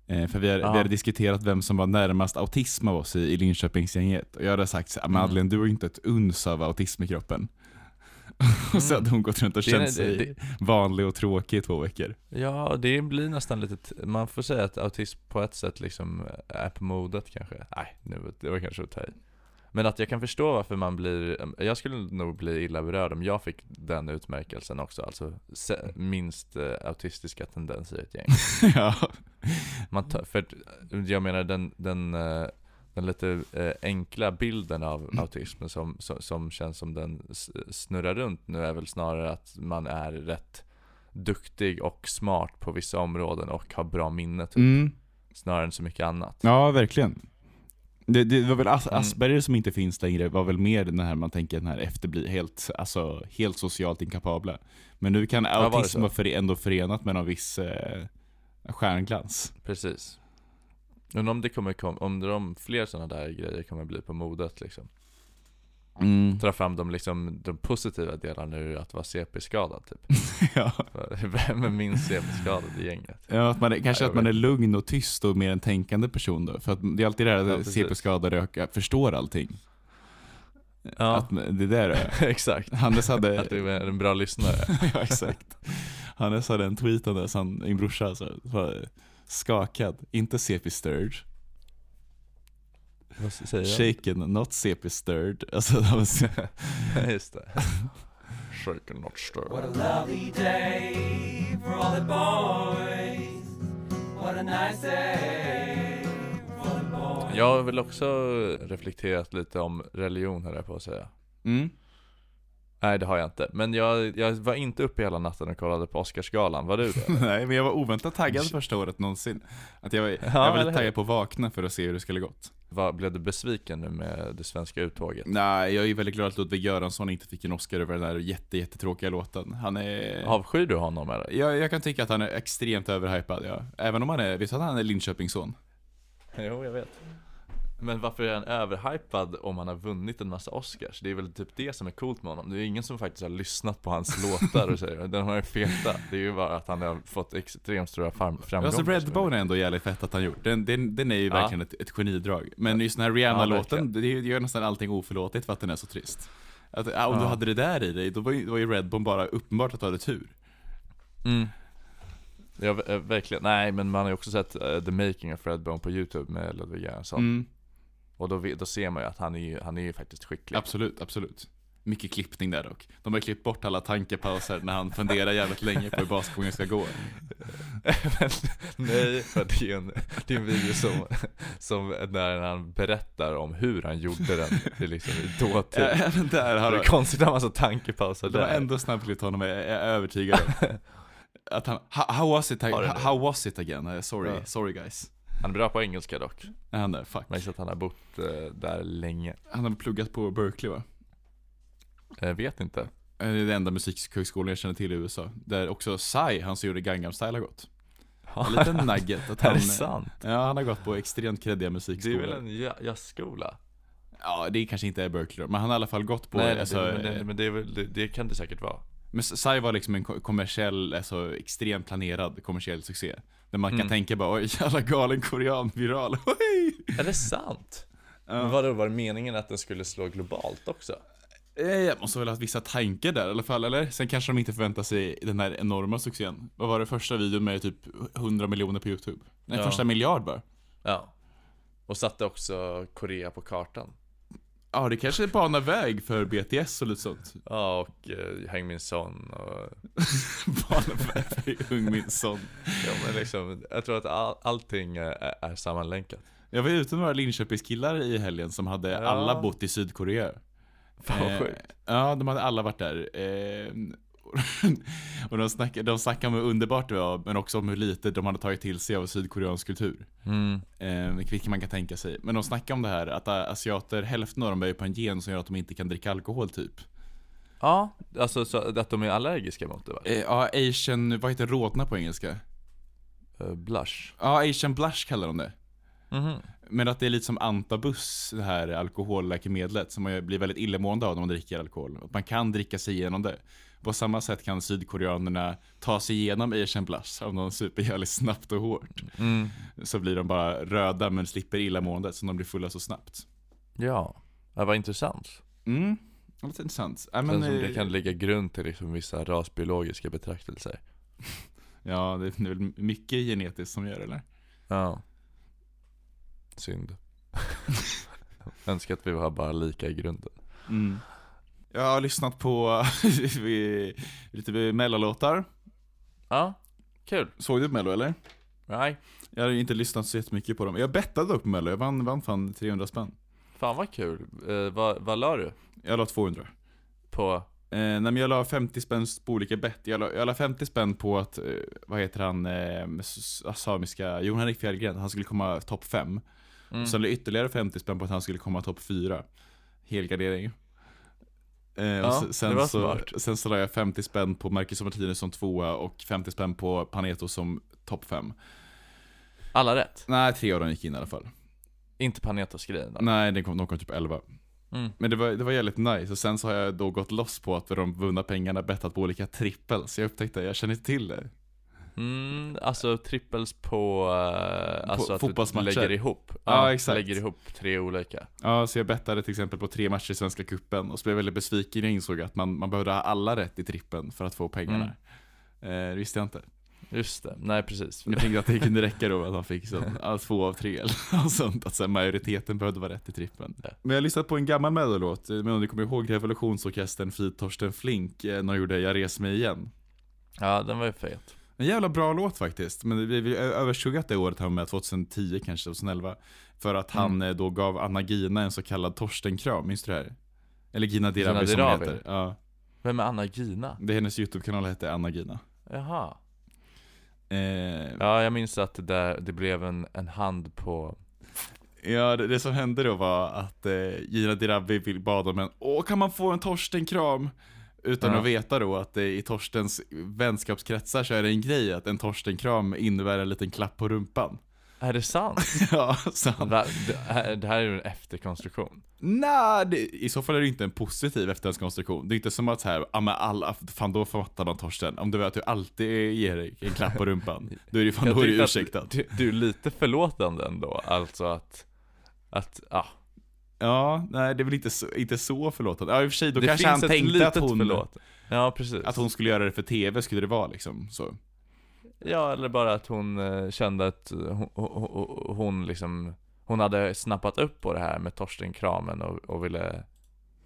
Eh, för vi hade, vi hade diskuterat vem som var närmast autism av oss i, i Linköpingsgänget. Och jag hade sagt "Men Mm. Madeleine du har ju inte ett uns av autism i kroppen. Och så hade hon gått runt och känt det- sig det- vanlig och tråkig i två veckor. Ja, det blir nästan lite, man får säga att autism på ett sätt liksom är på modet kanske Nej, nu, det var kanske att ta i Men att jag kan förstå varför man blir, jag skulle nog bli illa berörd om jag fick den utmärkelsen också Alltså minst eh, autistiska tendenser i ett gäng ja. man tar, För jag menar den, den, eh, den lite eh, enkla bilden av autism som, som, som känns som den snurrar runt nu är väl snarare att man är rätt duktig och smart på vissa områden och har bra minne typ, Mm. snarare än så mycket annat. Ja, verkligen. Det, det var väl As Mm. Asperger som inte finns längre, var väl mer den här man tänker den här efterbli, helt, alltså, helt socialt inkapabla. Men nu kan autism så? vara för, ändå förenat med någon viss eh, stjärnglans. Precis. Men om det kommer kom, om de fler sådana där grejer kommer bli på modet liksom. Mm. Dra fram de, liksom, de positiva delarna ur att vara CP-skadad typ. ja. Vem är minst CP-skadad i gänget? Ja, att man är, kanske jag att man är lugn och tyst och mer en tänkande person då. För att det är alltid det här Ja, att precis. CP-skadade förstår allting. Ja. Att det där är. Exakt. Hannes hade... Att du är en bra lyssnare. ja, exakt. Hannes hade en tweet om det, så han, min brorsa så, var skakad. Inte CP-stirred. Vad säger? Shaken, not CP-stirred. Alltså, det var så- Just det. Shaken not stirred. What a lovely day for all the boys. What a nice day. Jag har väl också reflekterat lite om religion höll jag på att säga. mm. Nej det har jag inte. Men jag, jag var inte uppe hela natten och kollade på Oscarsgalan. Var du det? Nej, men jag var oväntat taggad första året någonsin. Att jag, var, jag var lite taggad på att vakna för att se hur det skulle gått. Var, blev du besviken nu med det svenska uttåget? Nej, jag är väldigt glad att Ludvig Göransson inte fick en Oscar över den där jätte, jättetråkiga låten. Han är... Avskyr du honom eller? Jag, jag kan tycka att han är extremt överhypad, ja. Även om han är, visst att han är Linköpingsson? Jo, jag vet. Men varför är han överhypad om han har vunnit en massa Oscars? Det är väl typ det som är coolt med honom. Det är ingen som faktiskt har lyssnat på hans låtar och säger den har är feta. Det är ju bara att han har fått extremt stora fram- framgångar. Alltså Redbone är ändå jävligt fett att han gjort. Den, den, den är ju Ja. verkligen ett, ett genidrag. Men just den här Ja, Rihanna-låten, verkligen. det gör nästan allting oförlåtligt för att den är så trist. Att, ja, om du Ja. hade det där i dig, då var ju, var ju Redbone bara uppenbart att du hade tur. Mm. Ja, eh, verkligen. Nej, men man har ju också sett eh, The Making of Redbone på YouTube med Ludvig Göransson. Mm, Och då, då ser man ju att han är ju, han är ju faktiskt skicklig. absolut, absolut. Mycket klippning där dock. De har klippt bort alla tankepauser när han funderar jävligt länge på hur basgången ska gå. Nej, för det är en, det är en video som, som när han berättar om hur han gjorde den. Det är liksom i dåtid. Ja, Även där har det de, är konstigt att ha massa tankepauser de har där. ändå snabbklippt honom, jag är övertygad om. Att han, how, how was it, Har det? how was it again? Eh, Sorry, Ja. sorry guys. Han är bra på engelska dock. Är han där? Fuck. Märks att han har bott eh, där länge. Han har pluggat på Berkeley va? Jag vet inte. Eh, Det är den enda musikhögskolan jag känner till i USA. Där också Psy, han som gjorde Gangnam Style har gått. En liten nugget. Att Är han, det sant? Ja, han har gått på extremt kreddiga Det är musikskolor. väl en ja- jazzskola? Ja, det kanske inte är Berkeley då, men han har i alla fall gått på, Nej, alltså, det, men, det, men det, är väl, det, det kan det säkert vara. Men Psy var liksom en ko- kommersiell, alltså extremt planerad kommersiell succé. Där man kan Mm. tänka bara oj, jävla galen korean, viral! Är det sant? Men vadå, var det meningen att den skulle slå globalt också? Eh, Jag måste väl ha vissa tankar där i alla fall, eller? Sen kanske de inte förväntar sig den här enorma succén. Vad var det första videon med typ 100 miljoner på YouTube? Nej, Ja. första miljard bara. Ja. Och satte också Korea på kartan. Ja, det kanske banar väg för BTS och lite sånt. Ja, och uh, Hang Min Son och... banar väg för Ung Min Son. Ja men liksom, jag tror att all, allting är, är sammanlänkat. Jag var ute med några Linköpingskillar i helgen som hade Ja. alla bott i Sydkorea. Fan vad Eh, sjukt. Ja, de hade alla varit där. Eh, och de snackade, de snackade om hur underbart det var, men också om hur lite de hade tagit till sig av sydkoreansk kultur. Mm. Eh, vilket man kan tänka sig. Men de snackade om det här, att asiater, hälften av dem är på en gen som gör att de inte kan dricka alkohol typ. Ja, alltså så att de är allergiska mot det va? Eh, ja, asian, vad heter rodna på engelska? Uh, blush. Ja, asian blush kallar de det. Mhm. Men att det är lite som antabus, det här alkoholläkemedlet, som man blir väldigt illamående av när man dricker alkohol. Att man kan dricka sig igenom det. På samma sätt kan sydkoreanerna ta sig igenom Asian blush om de super jävligt snabbt och hårt. Mm. Så blir de bara röda men slipper illamåendet, så de blir fulla så snabbt. Ja, ja vad intressant. Mm, lite intressant. Ja, Men, som det eh, kan ligga grund till liksom vissa rasbiologiska betraktelser. ja, det är väl mycket genetiskt som gör det, eller? Ja. Synd. Önskar att vi var bara lika i grunden. Mm. Jag har lyssnat på lite mellolåtar. Ja, kul. Såg du Mello eller? Nej, Jag har inte lyssnat så jättemycket på dem. Jag bettade dock på Mello, jag vann, vann fan 300 spänn. fan vad kul. Eh, vad, vad la du? Jag la 200. På? Eh, nej men jag la 50 spänn på olika bett. Jag la, jag la 50 spänn på att, eh, vad heter han, eh, samiska, Jon Henrik Fjällgren, han skulle komma topp 5. Mm. Sen la jag ytterligare 50 spänn på att han skulle komma topp 4. Helgardering. Eh, Ja, sen, det var så, sen så la jag 50 spänn på Marcus och Martinez som tvåa och 50 spänn på Paneto som topp 5. Alla rätt? Nej, tre av dem gick in i alla fall. Inte Panetos-grejen? Nej, det kom, de kom typ 11. Mm. Men det var, det var jävligt nice, och sen så har jag då gått loss på att för de vunna pengarna bettat på olika trippels. Jag upptäckte, jag känner inte till det. Mm, alltså trippels på, uh, alltså att du fotbollsmatcher. lägger ihop? Ja, exakt. Lägger ihop tre olika. Ja, så jag bettade till exempel på tre matcher i Svenska Cupen och så blev jag väldigt besviken när jag insåg att man, man behövde ha alla rätt i trippen för att få pengarna. Eh, det visste jag inte. Just det, nej precis. Jag tänkte att det kunde räcka då att han fick så, ja, två av tre eller sånt. Att så här, majoriteten behövde vara rätt i trippen. Ja. Men jag har lyssnat på en gammal mellolåt, men om ni kommer ihåg Revolutionsorkestern Frid Torsten Flink, eh, när de gjorde Jag reser mig igen. Ja, den var ju fet. En jävla bra låt faktiskt, men vi, vi överskuggat det året han med, 2010 kanske, 2011. För att han Mm. eh, då gav Anna Gina en så kallad Torsten-kram, minns du det här? Eller Gina Dirawi som hon heter. Ja, Vem är Anna Gina? det är hennes YouTube-kanal hette Anna Gina. Jaha. Eh, Ja, jag minns att det, där, det blev en, en hand på... Ja, det, det som hände då var att eh, Gina Dirawi bad om en Åh, kan man få en Torsten-kram? Utan Ja. att veta då att i Torstens vänskapskretsar så är det en grej att en Torsten-kram innebär en liten klapp på rumpan. Är det sant? ja, Va? det, här, det är ju en efterkonstruktion. Nej, det, i så fall är det inte en positiv efterhandskonstruktion. Det är inte som att så här, ja men alla, fan då fattar man Torsten. Om du vet att du alltid ger en klapp på rumpan, då är det fan Jag då är du att ursäktad. Du, du är lite förlåtande ändå, alltså att... Att, ja. Ja, nej det är väl inte så, inte så förlåtande. Ja i och för sig, då det kanske han tänkte att hon, förlåt. Ja, precis. att hon skulle göra det för tv, skulle det vara liksom så. Ja, eller bara att hon eh, kände att hon, hon, hon liksom Hon hade snappat upp på det här med Torsten-kramen och, och ville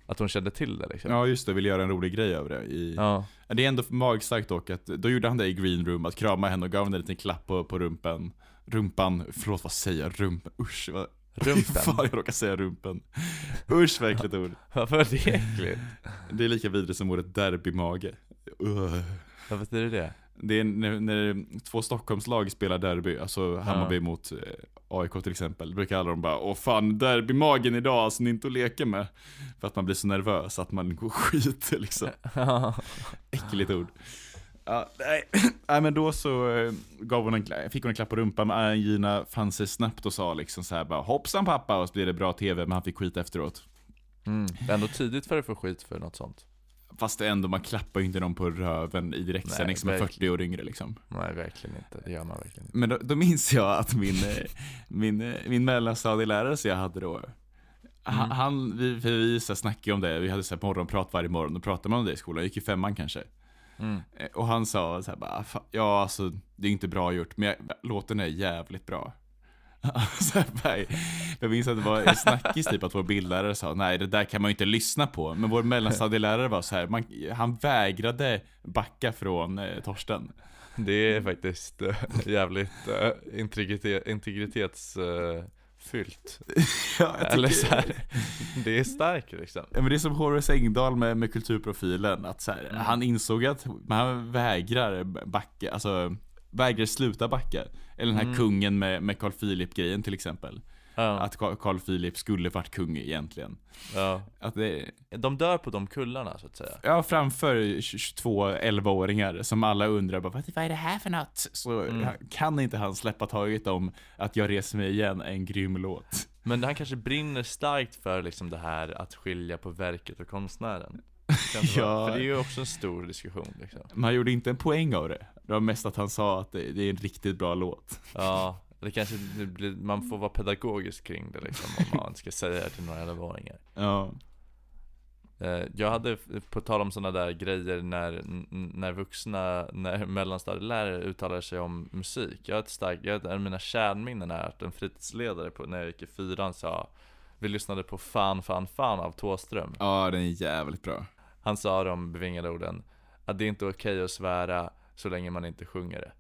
Att hon kände till det liksom Ja just det, vill göra en rolig grej över det. I, Ja, Det är ändå magstarkt dock att, då gjorde han det i green room, att krama henne och gav henne en liten klapp på, på rumpen. Rumpan, förlåt vad säger jag? Rumpen? Usch vad... rumpen Fan jag råkar säga rumpen. Usch vad äckligt ord. Varför är det äckligt? Det är lika vidrigt som ordet derbymage. Uh. Vad betyder det? Det är när, när två Stockholmslag spelar derby, alltså Hammarby mot eh, AIK till exempel. Då brukar alla de bara Åh fan, derbymagen idag, alltså ni är inte att leka med. För att man blir så nervös att man går skiter liksom. Äckligt ord. Ja, nej. nej men då så eh, gav hon en, fick hon en klapp på rumpan, men Angina fann sig snabbt och sa liksom så här bara Hoppsan pappa, och så blir det bra tv, men han fick skit efteråt. mm. Det är ändå tidigt för att få skit för något sånt Fast det ändå, man klappar ju inte någon på röven i direktsändning som är verkligen. 40 år yngre liksom. Nej verkligen inte, det gör man verkligen inte Men då, då minns jag att min, eh, min, eh, min mellanstadielärare som jag hade då han, Mm. han, vi, vi snackade om det, vi hade så här morgonprat varje morgon, då pratade man om det i skolan, jag gick i femman kanske mm. Eh, och han sa så här bara, ja alltså det är inte bra gjort, men jag, låten är jävligt bra. så här, bara, jag minns att det var en snackis typ att vår bildlärare sa, nej det där kan man ju inte lyssna på. Men vår mellanstadielärare var så här, man, han vägrade backa från eh, Torsten. Det är faktiskt äh, jävligt eh, äh, integritet, integritetsfyllt Ja, jag Eller tycker- så här, det är starkt liksom Ja men det är som Horace Engdahl med, med kulturprofilen, att så här, han insåg att man vägrar backa, alltså vägrar sluta backa. Eller den här Mm. kungen med, med Carl Philip-grejen till exempel. Ja, Att Carl Philip skulle varit kung egentligen. ja. Att det, De dör på de kullarna så att säga ja, framför 22 11-åringar som alla undrar bara, vad, är det här för något? Så Mm. kan inte han släppa taget om att jag reser mig igen, en grym låt. Men han kanske brinner starkt för liksom det här att skilja på verket och konstnären Ja. För det är ju också en stor diskussion liksom Men han gjorde inte en poäng av det. Det var mest att han sa att det, det är en riktigt bra låt. Ja, det kanske blir, man får vara pedagogisk kring det liksom om man ska säga det till några elvaåringar Ja. Eh, Jag hade, på tal om sådana där grejer när, när vuxna, när mellanstadielärare uttalar sig om musik Jag har ett starkt, jag, en av mina kärnminnen är att en fritidsledare på, när jag gick i fyran sa Vi lyssnade på Fan Fan Fan av Thåström Ja, den är jävligt bra. Han sa de bevingade orden Att det är inte okej att svära så länge man inte sjunger det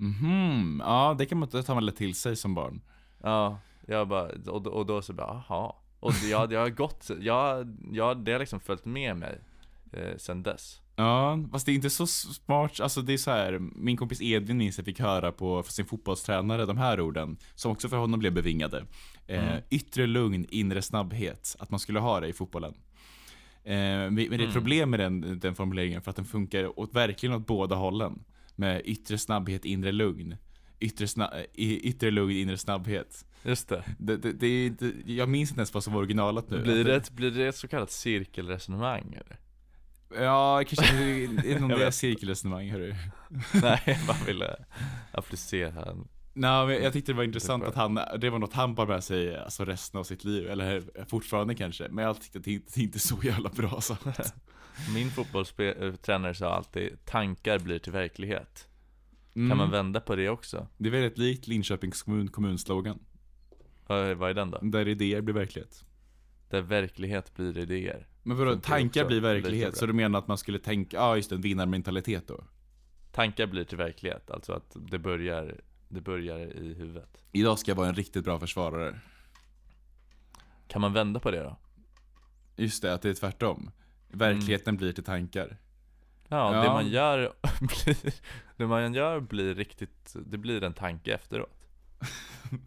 Mhm, ja det kan man det tar man lätt till sig som barn. Ja, jag bara, och, då- och då så bara, aha. Och jag, jag har gått, jag, jag, det har liksom följt med mig eh, sen dess. Ja, fast det är inte så smart, alltså det är så här. min kompis Edvin minns jag fick höra på sin fotbollstränare de här orden, som också för honom blev bevingade. Eh, Yttre lugn, inre snabbhet, att man skulle ha det i fotbollen. Eh, men men det är ett problem med den, den formuleringen för att den funkar åt, verkligen åt båda hållen. Med yttre snabbhet, inre lugn. Yttre, sna- yttre lugn, inre snabbhet. Just det. Det, det, det, är inte- jag minns inte ens vad som var originalet nu. Blir det, ett, blir det ett så kallat cirkelresonemang eller? Ja, kanske det Jag del vet. cirkelresonemang hörru. Nej, jag bara ville applicera en Nej, men jag tyckte det var intressant att han, det var något han bar med sig alltså resten av sitt liv, eller fortfarande kanske. Men jag tyckte att det inte, det inte så jävla bra sagt. Min fotbollstränare sa alltid, tankar blir till verklighet. Mm. Kan man vända på det också? Det är väldigt likt Linköpings kommun, kommunslogan. Vad är den då? Där idéer blir verklighet. Där verklighet blir idéer. Men vadå, tankar blir verklighet? Så du menar att man skulle tänka, ja ah, just det, en vinnarmentalitet då? Tankar blir till verklighet, alltså att det börjar, det börjar i huvudet. Idag ska jag vara en riktigt bra försvarare. Kan man vända på det då? Just det, att det är tvärtom. Verkligheten blir till tankar. Ja, Ja. det man gör blir, det man gör blir riktigt, det blir en tanke efteråt.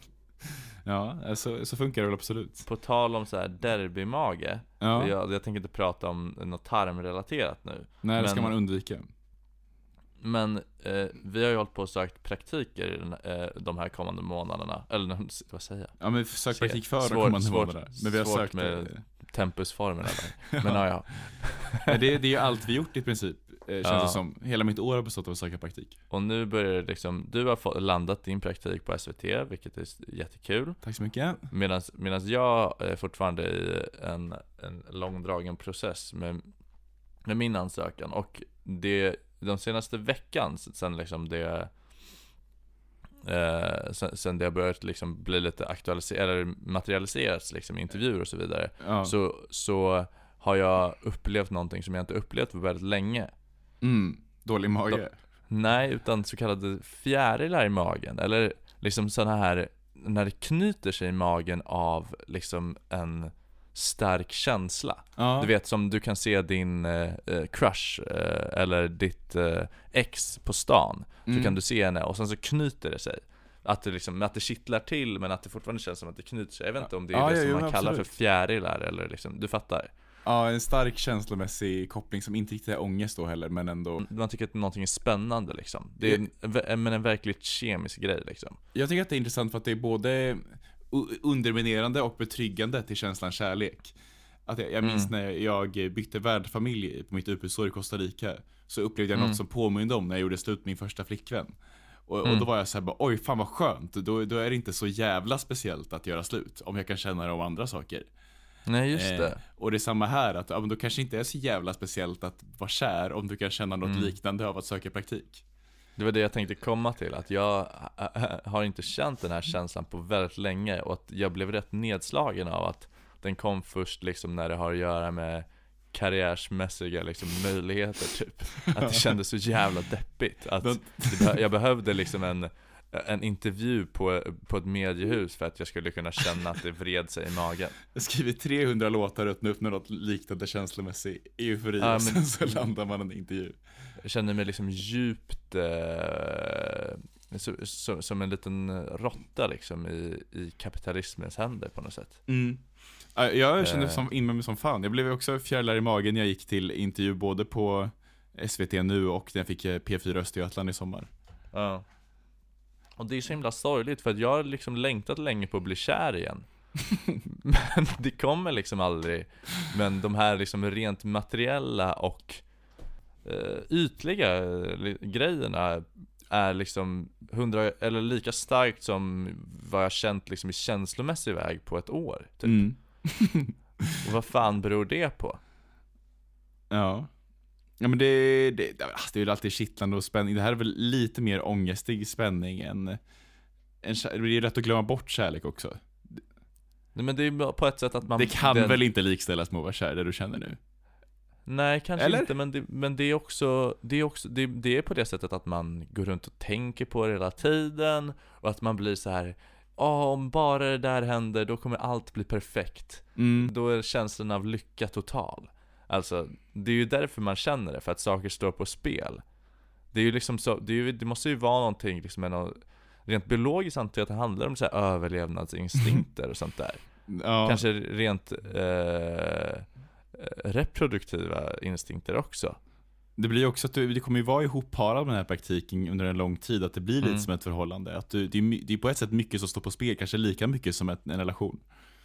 Ja, så, så funkar det väl absolut. På tal om så här derbymage, Ja, jag, jag tänker inte prata om något tarmrelaterat nu. nej det ska man undvika. Men eh, vi har ju hållit på och sökt praktiker den, eh, de här kommande månaderna, eller vad säger jag? Ja men sök praktik för de Svårt- kommande svårt- månaderna. Men vi har svårt sökt med- det. Tempusformerna där. Men ja, ja. Det, det är ju allt vi gjort i princip, eh, känns Ja. det som. Hela mitt år har bestått av att söka praktik. Och nu börjar det liksom, du har fått, landat din praktik på SVT, vilket är jättekul. Tack så mycket. Medan jag är fortfarande i en, en långdragen process med, med min ansökan. Och det, de senaste veckan, sen liksom det Eh, sen, sen det har börjat liksom bli lite aktualiserat, eller materialiserats liksom, intervjuer och så vidare Ja. så, så har jag upplevt någonting som jag inte upplevt på väldigt länge Mm, dålig mage. Nej, utan så kallade fjärilar i magen, eller liksom sådana här, när det knyter sig i magen av liksom en stark känsla. Ja. Du vet som du kan se din eh, eh, crush, eh, eller ditt eh, ex på stan, Mm. så kan du se henne och sen så knyter det sig. Att det liksom, att det kittlar till men att det fortfarande känns som att det knyter sig. Jag vet inte om det är Ja, det ja, som jo, man kallar absolut. för fjärilar eller liksom, du fattar? Ja, en stark känslomässig koppling som inte riktigt är ångest då heller, men ändå. Man tycker att någonting är spännande liksom. Det är en, en, men en verkligt kemisk grej liksom. Jag tycker att det är intressant för att det är både underminerande och betryggande till känslan kärlek. Att jag, jag minns när jag bytte värdfamilj på mitt utbytesår i Costa Rica. Så upplevde jag Mm. något som påminde om när jag gjorde slut med min första flickvän. Och, och Mm. då var jag så här bara, oj fan vad skönt. Då, då är det inte så jävla speciellt att göra slut. Om jag kan känna det om andra saker. Nej just Eh, det. och det är samma här, att ja, men då kanske inte är så jävla speciellt att vara kär om du kan känna något Mm. liknande av att söka praktik. Det var det jag tänkte komma till, att jag äh, har inte känt den här känslan på väldigt länge och att jag blev rätt nedslagen av att den kom först liksom när det har att göra med karriärsmässiga liksom möjligheter typ. Att det kändes så jävla deppigt. Att jag behövde liksom en, en intervju på, på ett mediehus för att jag skulle kunna känna att det vred sig i magen. Jag skriver 300 låtar och öppnar upp med något liknande känslomässig eufori Ja, och sen men- så landar man en intervju. Jag kände mig liksom djupt eh, så, så, som en liten råtta liksom i, i kapitalismens händer på något sätt. Ja, Jag kände Eh. som, in med mig som fan. Jag blev också fjärilar i magen när jag gick till intervju både på SVT nu och när jag fick eh, P4 Östergötland i sommar. Ja. Och det är så himla sorgligt för att jag har liksom längtat länge på att bli kär igen. Men det kommer liksom aldrig. Men de här liksom rent materiella och ytliga eh, grejerna är liksom hundra, eller lika starkt som vad jag känt liksom i känslomässig väg på ett år. Typ. Mm. Och vad fan beror det på? Ja. Ja men det, det, alltså, det är väl alltid kittlande och spänning. Det här är väl lite mer ångestig spänning än, kär- det är rätt att glömma bort kärlek också. Nej men det är på ett sätt att man det kan den- väl inte likställas med att vara kär, det du känner nu? Nej, kanske Eller? inte, men, det, men det är också, det är också det, det är på det sättet att man går runt och tänker på det hela tiden och att man blir så här. "Ja, om bara det där händer, då kommer allt bli perfekt. Mm. Då är känslan av lycka total. Alltså, det är ju därför man känner det, för att saker står på spel. Det är ju liksom så, det, ju, det måste ju vara någonting, liksom, någon, rent biologiskt antar jag att det handlar om så här överlevnadsinstinkter och sånt där. Ja. Kanske rent eh, reproduktiva instinkter också. Det blir också att du, det kommer ju vara ihopparad med den här praktiken under en lång tid, att det blir lite Mm. som ett förhållande. Att du, det, är, det är på ett sätt mycket som står på spel, kanske lika mycket som ett, en relation.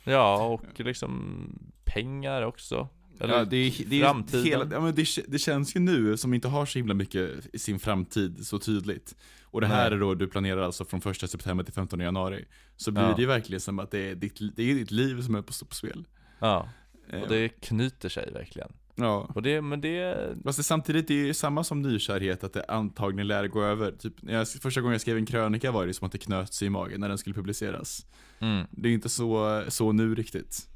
Ja, och liksom pengar också. Eller ja, det är, det är framtiden. Hela, ja, men det, det känns ju nu som inte har så himla mycket i sin framtid så tydligt. Och det här Nej. är då, du planerar alltså från första september till 15 januari. Så blir Ja. det ju verkligen som att det är ditt, det är ditt liv som är på, på spel. Ja, och det knyter sig verkligen. Ja. Och det, men det, Fast det, samtidigt, det är ju samma som nykärhet, att det antagligen lär gå över. Typ, när jag, första gången jag skrev en krönika var det som att det knöt sig i magen när den skulle publiceras. mm, Det är inte så, så nu riktigt.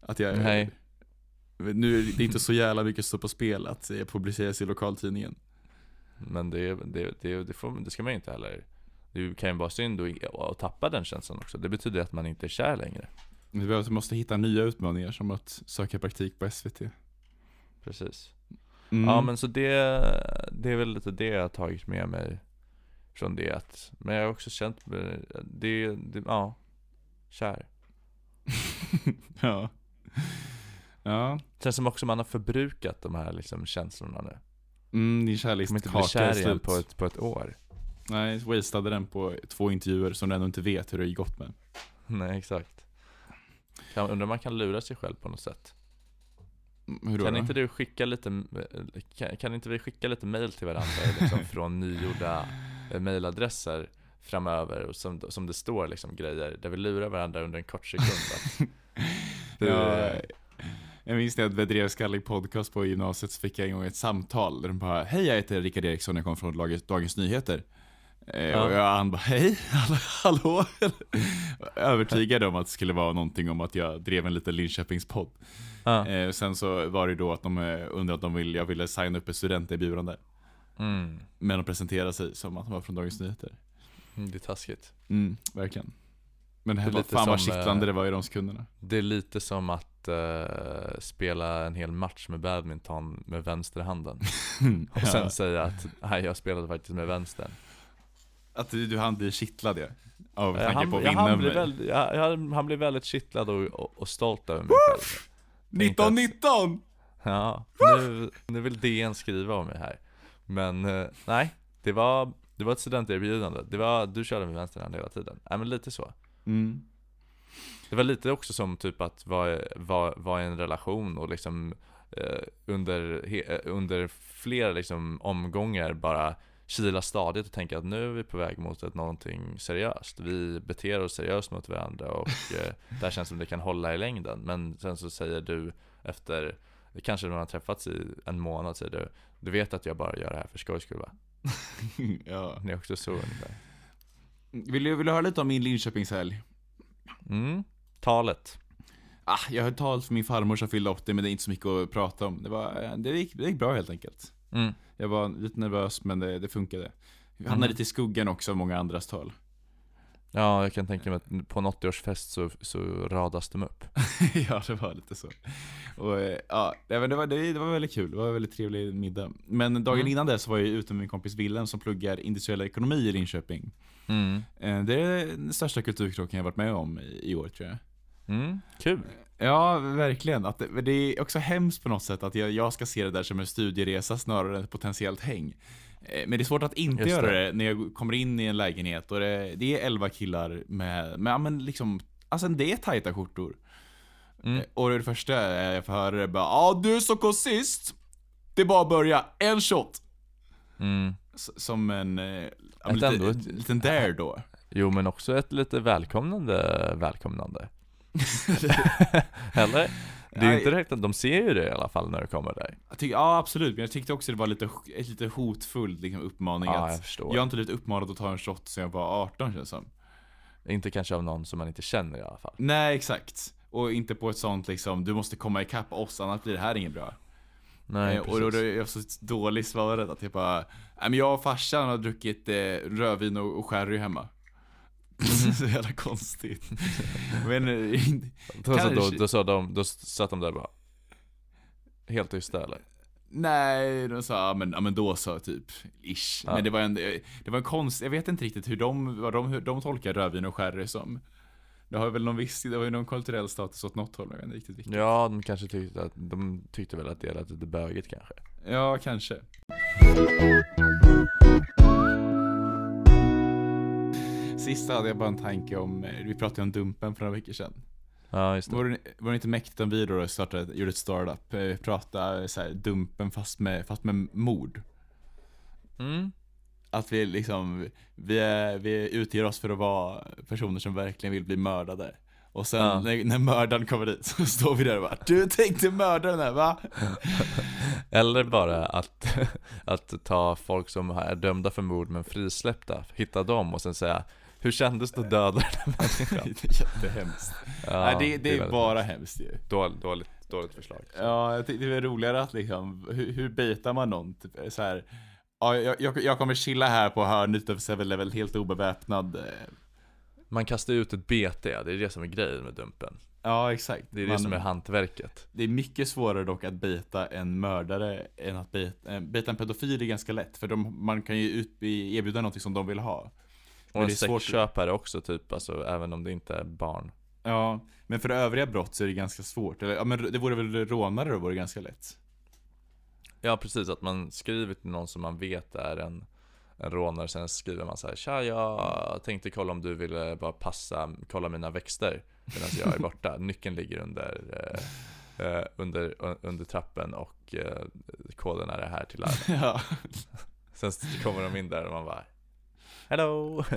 Att jag, Nej. Nu, det är inte så jävla mycket som står på spel att det publiceras i lokaltidningen. men det, det, det, det, får, det ska man ju inte heller. Det kan ju vara synd att att tappa den känslan också. Det betyder att man inte är kär längre. Vi måste hitta nya utmaningar som att söka praktik på SVT. Precis. Mm. Ja men så det, det är väl lite det jag har tagit med mig från det att, men jag har också känt, mig- det, det ja, kär. ja. Ja. Känns som också man har förbrukat de här liksom känslorna nu. Mm, din kärlekskaka är kär igen slut. på ett, på ett år. Nej, wastade den på två intervjuer som du ändå inte vet hur det gått med. Nej exakt. Kan, undrar om man kan lura sig själv på något sätt. Hur då? Kan då? inte du skicka lite, kan, kan inte vi skicka lite mail till varandra liksom, från nygjorda eh, mailadresser framöver och som, som det står liksom grejer där vi lurar varandra under en kort sekund att du, Ja, jag minns när jag bedrev Skallig podcast på gymnasiet så fick jag en gång ett samtal där de bara Hej jag heter Rickard Eriksson, jag kommer från Dagens Nyheter. Eh, Ja. Och jag, han bara hej, hallå? Övertygad om att det skulle vara någonting om att jag drev en liten Linköpingspodd. ja. Eh, sen så var det då att de eh, undrade de ville, jag ville signa upp ett studenterbjudande. mm, Men de presenterade sig som att de var från Dagens Nyheter. mm, det är taskigt. Mm, verkligen. Men det här Det är var lite fan vad som, kittlande eh, det var i de sekunderna. Det är lite som att spela en hel match med badminton med vänsterhanden och sen säga att nej jag spelade faktiskt med vänstern. Att du, du hann bli kittlad ja. Av Eh, tanke Han, på att vinna han, mig. väldigt, han, han blev väldigt kittlad och, och, och stolt över mig själv. Tänkte att- 1919! Ja, nu, nu vill DN skriva om mig här. Men eh, nej, det var, det var ett studenterbjudande. Det var, du körde med vänsterhand hela tiden. Nej men lite så. Mm. Det var lite också som typ att vara, vara, vara i en relation och liksom eh, under, he, eh, under flera liksom omgångar bara kila stadigt och tänka att nu är vi på väg mot ett någonting seriöst. Vi beter oss seriöst mot varandra och eh, det här känns som det kan hålla i längden. Men sen så säger du efter, kanske när man har träffats i en månad, säger du Du vet att jag bara gör det här för skojs skull va? ja. Det är också så ungefär. Vill du, vill du höra lite om min Linköpingshelg? Mm, talet. Ah, jag hörde talet för min farmor som fyllde 80 men det är inte så mycket att prata om. Det, var, eh, det, gick, det gick bra helt enkelt. Mm. Jag var lite nervös men det, det funkade. Jag hamnade Mm. lite i skuggan också av många andras tal. Ja, jag kan tänka mig att på en 80-årsfest så, så radas de upp. ja, det var lite så. Och, eh, ja, det, var, det, var, det, var väldigt kul. Det var en väldigt trevlig middag. Men dagen Mm. innan det så var jag ute med min kompis Wilhelm som pluggar industriell ekonomi i Linköping. Mm. Eh, Det är den största kulturkrocken jag varit med om i, i år tror jag. Mm, kul. Ja, verkligen. Att det, det är också hemskt på något sätt att jag, jag ska se det där som en studieresa snarare än ett potentiellt häng. Eh, Men det är svårt att inte Just göra det. det. när jag kommer in i en lägenhet och det, det är 11 killar med, med ja, men liksom, alltså det är tajta skjortor. Mm. Eh, Och det första jag får höra är bara Ja, du som kom sist. Det är bara att börja. En shot. Mm. Som en, eh, Ett lite, ändå en ett- liten dare då. Jo, men också ett lite välkomnande välkomnande. Eller? Det är ju inte direkt att de ser ju det i alla fall när du kommer där. Jag tycker, ja absolut, men jag tyckte också det var lite, ett lite hotfull liksom, uppmaning Ja, att jag förstår. Jag har inte blivit uppmanad att ta en shot sen jag var 18 känns det som. Inte kanske av någon som man inte känner i alla fall. Nej, exakt. Och inte på ett sånt liksom, du måste komma ikapp oss annars blir det här inget bra. Nej, Eh, och då precis. är jag så dålig svaret att jag bara, nej men jag och farsan har druckit eh, rödvin och, och sherry hemma. så jävla konstigt. men, eh, Då, så, då, kanske- då, sa de, då satt de där bara Helt tysta eller? nej, de sa, ja men, ja, men då så typ, ish. Ja. Men det var en, det var en konst, jag vet inte riktigt hur de, vad de, hur de tolkar rödvin och sherry som. Det har väl någon viss, det har ju någon kulturell status åt något håll, jag vet inte riktigt vilket. Ja, de kanske tyckte att, de tyckte väl att det lät lite bögigt kanske Ja, kanske. Sist hade jag bara en tanke om, eh, vi pratade om Dumpen för några veckor sedan. Ja, just det Var det, var det inte mäktigt om vi då startade, gjorde ett startup, eh, prata så här, Dumpen fast med, fast med mord? mm. Att vi liksom, vi, är, vi utger oss för att vara personer som verkligen vill bli mördade. Och sen Ja. när, när mördaren kommer dit så står vi där och bara Du tänkte mörda den här va? Eller bara att, att ta folk som är dömda för mord men frisläppta, hitta dem och sen säga Hur kändes det att döda den här människan? det är jättehemskt. Ja, Nej det, det är väldigt bara hemskt ju. Dåligt, dåligt, dåligt förslag Ja, jag tyckte det var roligare att liksom, hur, hur baitar man någon? Typ, så här, ja, jag, jag, jag kommer chilla här på hörnet av 7-Eleven helt obeväpnad. eh. Man kastar ut ett BT, det är det som är grejen med Dumpen Ja, exakt. Det är det man, som är hantverket det är mycket svårare dock att baita en mördare än att baita, eh, baita en pedofil är ganska lätt. För de, man kan ju ut, erbjuda något som de vill ha. Och en sexköpare också typ, alltså även om det inte är barn Ja, men för övriga brott så är det ganska svårt. Eller, ja, men det vore väl rånare då vore det ganska lätt. Ja precis, att man skriver till någon som man vet är en, en rånare, sen skriver man så här Tja, jag tänkte kolla om du ville bara passa, kolla mina växter medan jag är borta Nyckeln ligger under, eh, eh, under, under trappen och eh, koden är det här till larmet ja. Sen kommer de in där och man bara Hello!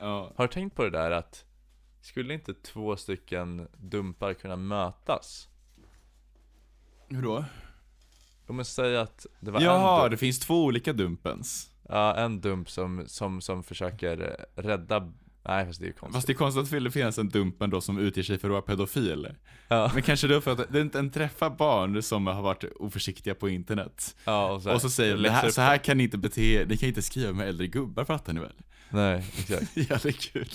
ja. Har du tänkt på det där att Skulle inte två stycken dumpar kunna mötas? Hur då? Om jag säger att det var en Jaha, dump, det finns två olika dumpens. ja, en dump som, som, som försöker rädda Nej fast det är ju konstigt Fast det är konstigt att det finns en dumpen då som utger sig för att vara pedofil. ja. Men kanske då för att den, den träffar barn som har varit oförsiktiga på internet. ja, och så, här, och så säger de, så här kan ni inte bete ni kan inte skriva med äldre gubbar fattar ni väl? Nej, exakt Jävligt kul.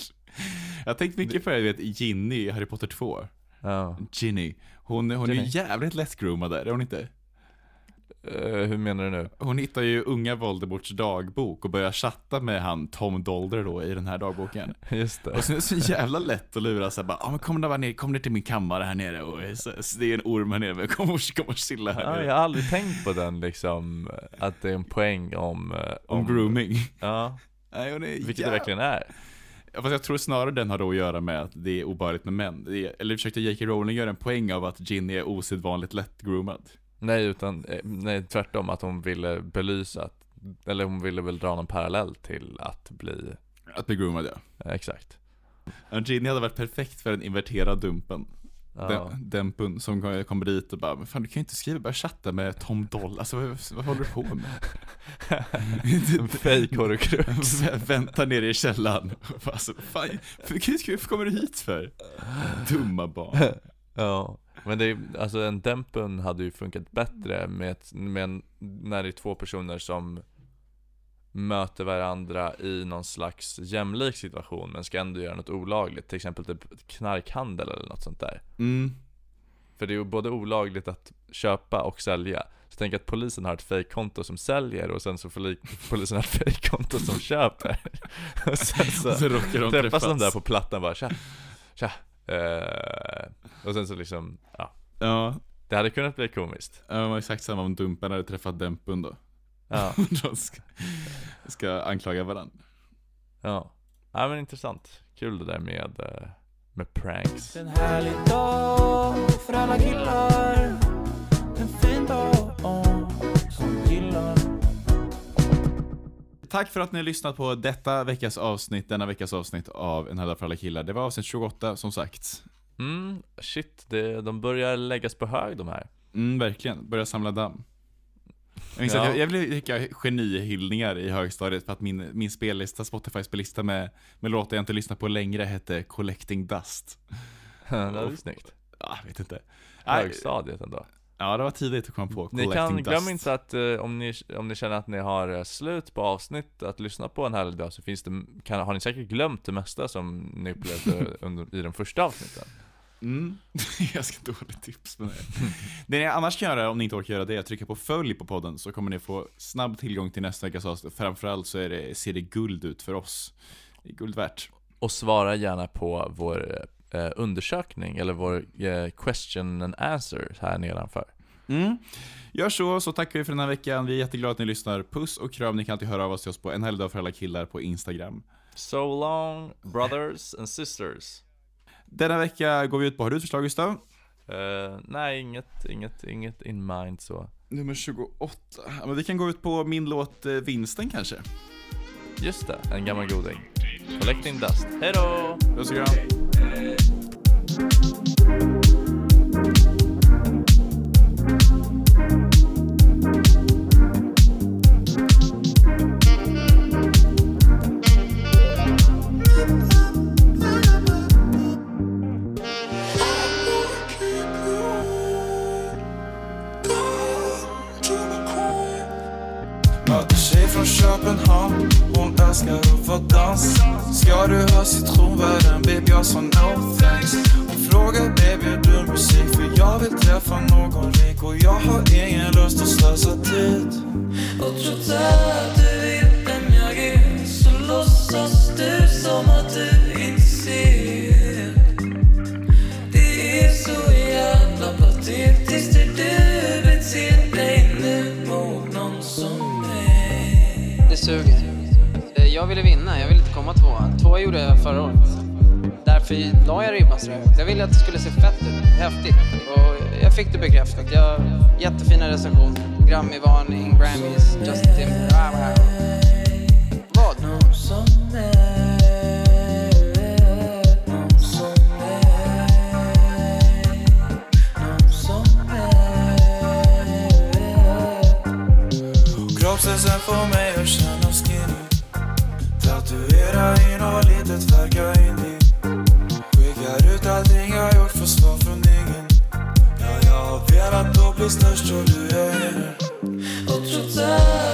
Jag har tänkt mycket på det, vet Ginny i Harry Potter 2. ja. Ginny. Hon, hon är Ginny. ju jävligt lättgroomad där, är hon inte? Eh, Hur menar du nu? Hon hittar ju unga Voldemorts dagbok och börjar chatta med han Tom Dolder då i den här dagboken. Just det Och sen är det så jävla lätt att lura sig bara, ja men kom där ner, kom ner till min kammare här nere och så, så det är en orm här nere, men kom och, kom och chilla här ja, nere. Jag har aldrig tänkt på den liksom, att det är en poäng om eh, Om grooming. Ja, Nej, hon är vilket det jäv- verkligen är Fast jag tror snarare den har då att göra med att det är obehagligt med män. Det är, eller försökte J.K. Rowling göra en poäng av att Ginny är osedvanligt lättgroomad? Nej utan, eh, nej tvärtom att hon ville belysa att, eller hon ville väl dra någon parallell till att bli, Att bli groomad ja. eh, exakt Ginny hade varit perfekt för en inverterad dumpen. Ja, Den, Dempen som kom- kommer dit och bara, men fan du kan ju inte skriva, börja chatta med Tom Doll, alltså vad, vad håller du på med? en fake horrorkrupp Vänta nere i källaren. Alltså, fan, för, kommer du hit för? Dumma barn. Ja, men det är, alltså en Dempun hade ju funkat bättre med, ett, med en, när det är två personer som möter varandra i någon slags jämlik situation men ska ändå göra något olagligt, till exempel typ knarkhandel eller något sånt där. Mm. För det är ju både olagligt att köpa och sälja. Så tänk att polisen har ett fejkkonto som säljer och sen så får li- polisen ha ett fejkkonto som köper. och sen så Och så de träffas de träffas. där på plattan bara tja, tja. Eh, och sen så liksom, ja. Ja, Det hade kunnat bli komiskt. det var exakt samma om Dumpen hade träffat Dempun då. Ja, De ska, ska anklaga varandra. ja. Ja men intressant. Kul det där med, eh, med pranks. En härlig dag för alla killar Tack för att ni har lyssnat på detta veckas avsnitt, denna veckas avsnitt av En härlig för alla killar. Det var avsnitt 28 som sagt. Mm, shit, det, de börjar läggas på hög de här. Mm, verkligen. Börja samla damm. Jag, minns Ja. jag, jag ville skicka genihyllningar i högstadiet för att min, min spellista, Spotify spellista med, med låtar jag inte lyssnat på längre hette Collecting Dust. det var snyggt. Ja, jag vet inte. Högstadiet ändå. Ja, det var tidigt att komma på Ni kan, Dust. glöm inte att eh, om, ni, om ni känner att ni har eh, slut på avsnitt att lyssna på en härlig dag så finns det, kan, har ni säkert glömt det mesta som ni upplevde under, i de första avsnitten. Mm. Ganska dåligt tips men Det ni annars kan göra om ni inte orkar göra det är att trycka på följ på podden så kommer ni få snabb tillgång till nästa veckas avsnitt. Framförallt så är det, ser det guld ut för oss. Det är guld värt. Och svara gärna på vår eh, undersökning eller vår eh, question and answer här nedanför. Mm. Gör så, så tackar vi för den här veckan. Vi är jätteglada att ni lyssnar. Puss och kram. Ni kan alltid höra av oss till oss på en helgdag för alla killar på Instagram. So long brothers and sisters. Denna vecka går vi ut på, har du ett förslag Gustav? Eh, nej, inget, inget, inget in mind så. Nummer 28. Ja, men vi kan gå ut på min låt eh, Vinsten kanske. Just det, en gammal goding. Collecting dust. Hejdå! Puss och kram. Möter tjej från Köpenhamn, hon älskar att få dansa Ska du ha citronvärden babe jag sa no thanks. Hon frågar baby gör du musik? För jag vill träffa någon rik och jag har ingen lust att slösa tid. Och trots att du vet vem jag är så låtsas du som att du inte ser. Det är så jävla patetiskt hur du beter dig nu mot någon som mig. Det suger komma tvåa. Tvåa gjorde jag förra året. Därför la jag ribban sådär högt. Jag ville att det skulle se fett ut, häftigt. Och jag fick det bekräftat. Jag, jättefina recensioner. Grammy-varning, Grammys, Justin Timberlake. Vad? Någon som mig som mig som mig får mig att känna litet in i. Skickar ut allting jag gjort för svar från ingen. Ja, jag har velat att bli störst och du är här Och trots allt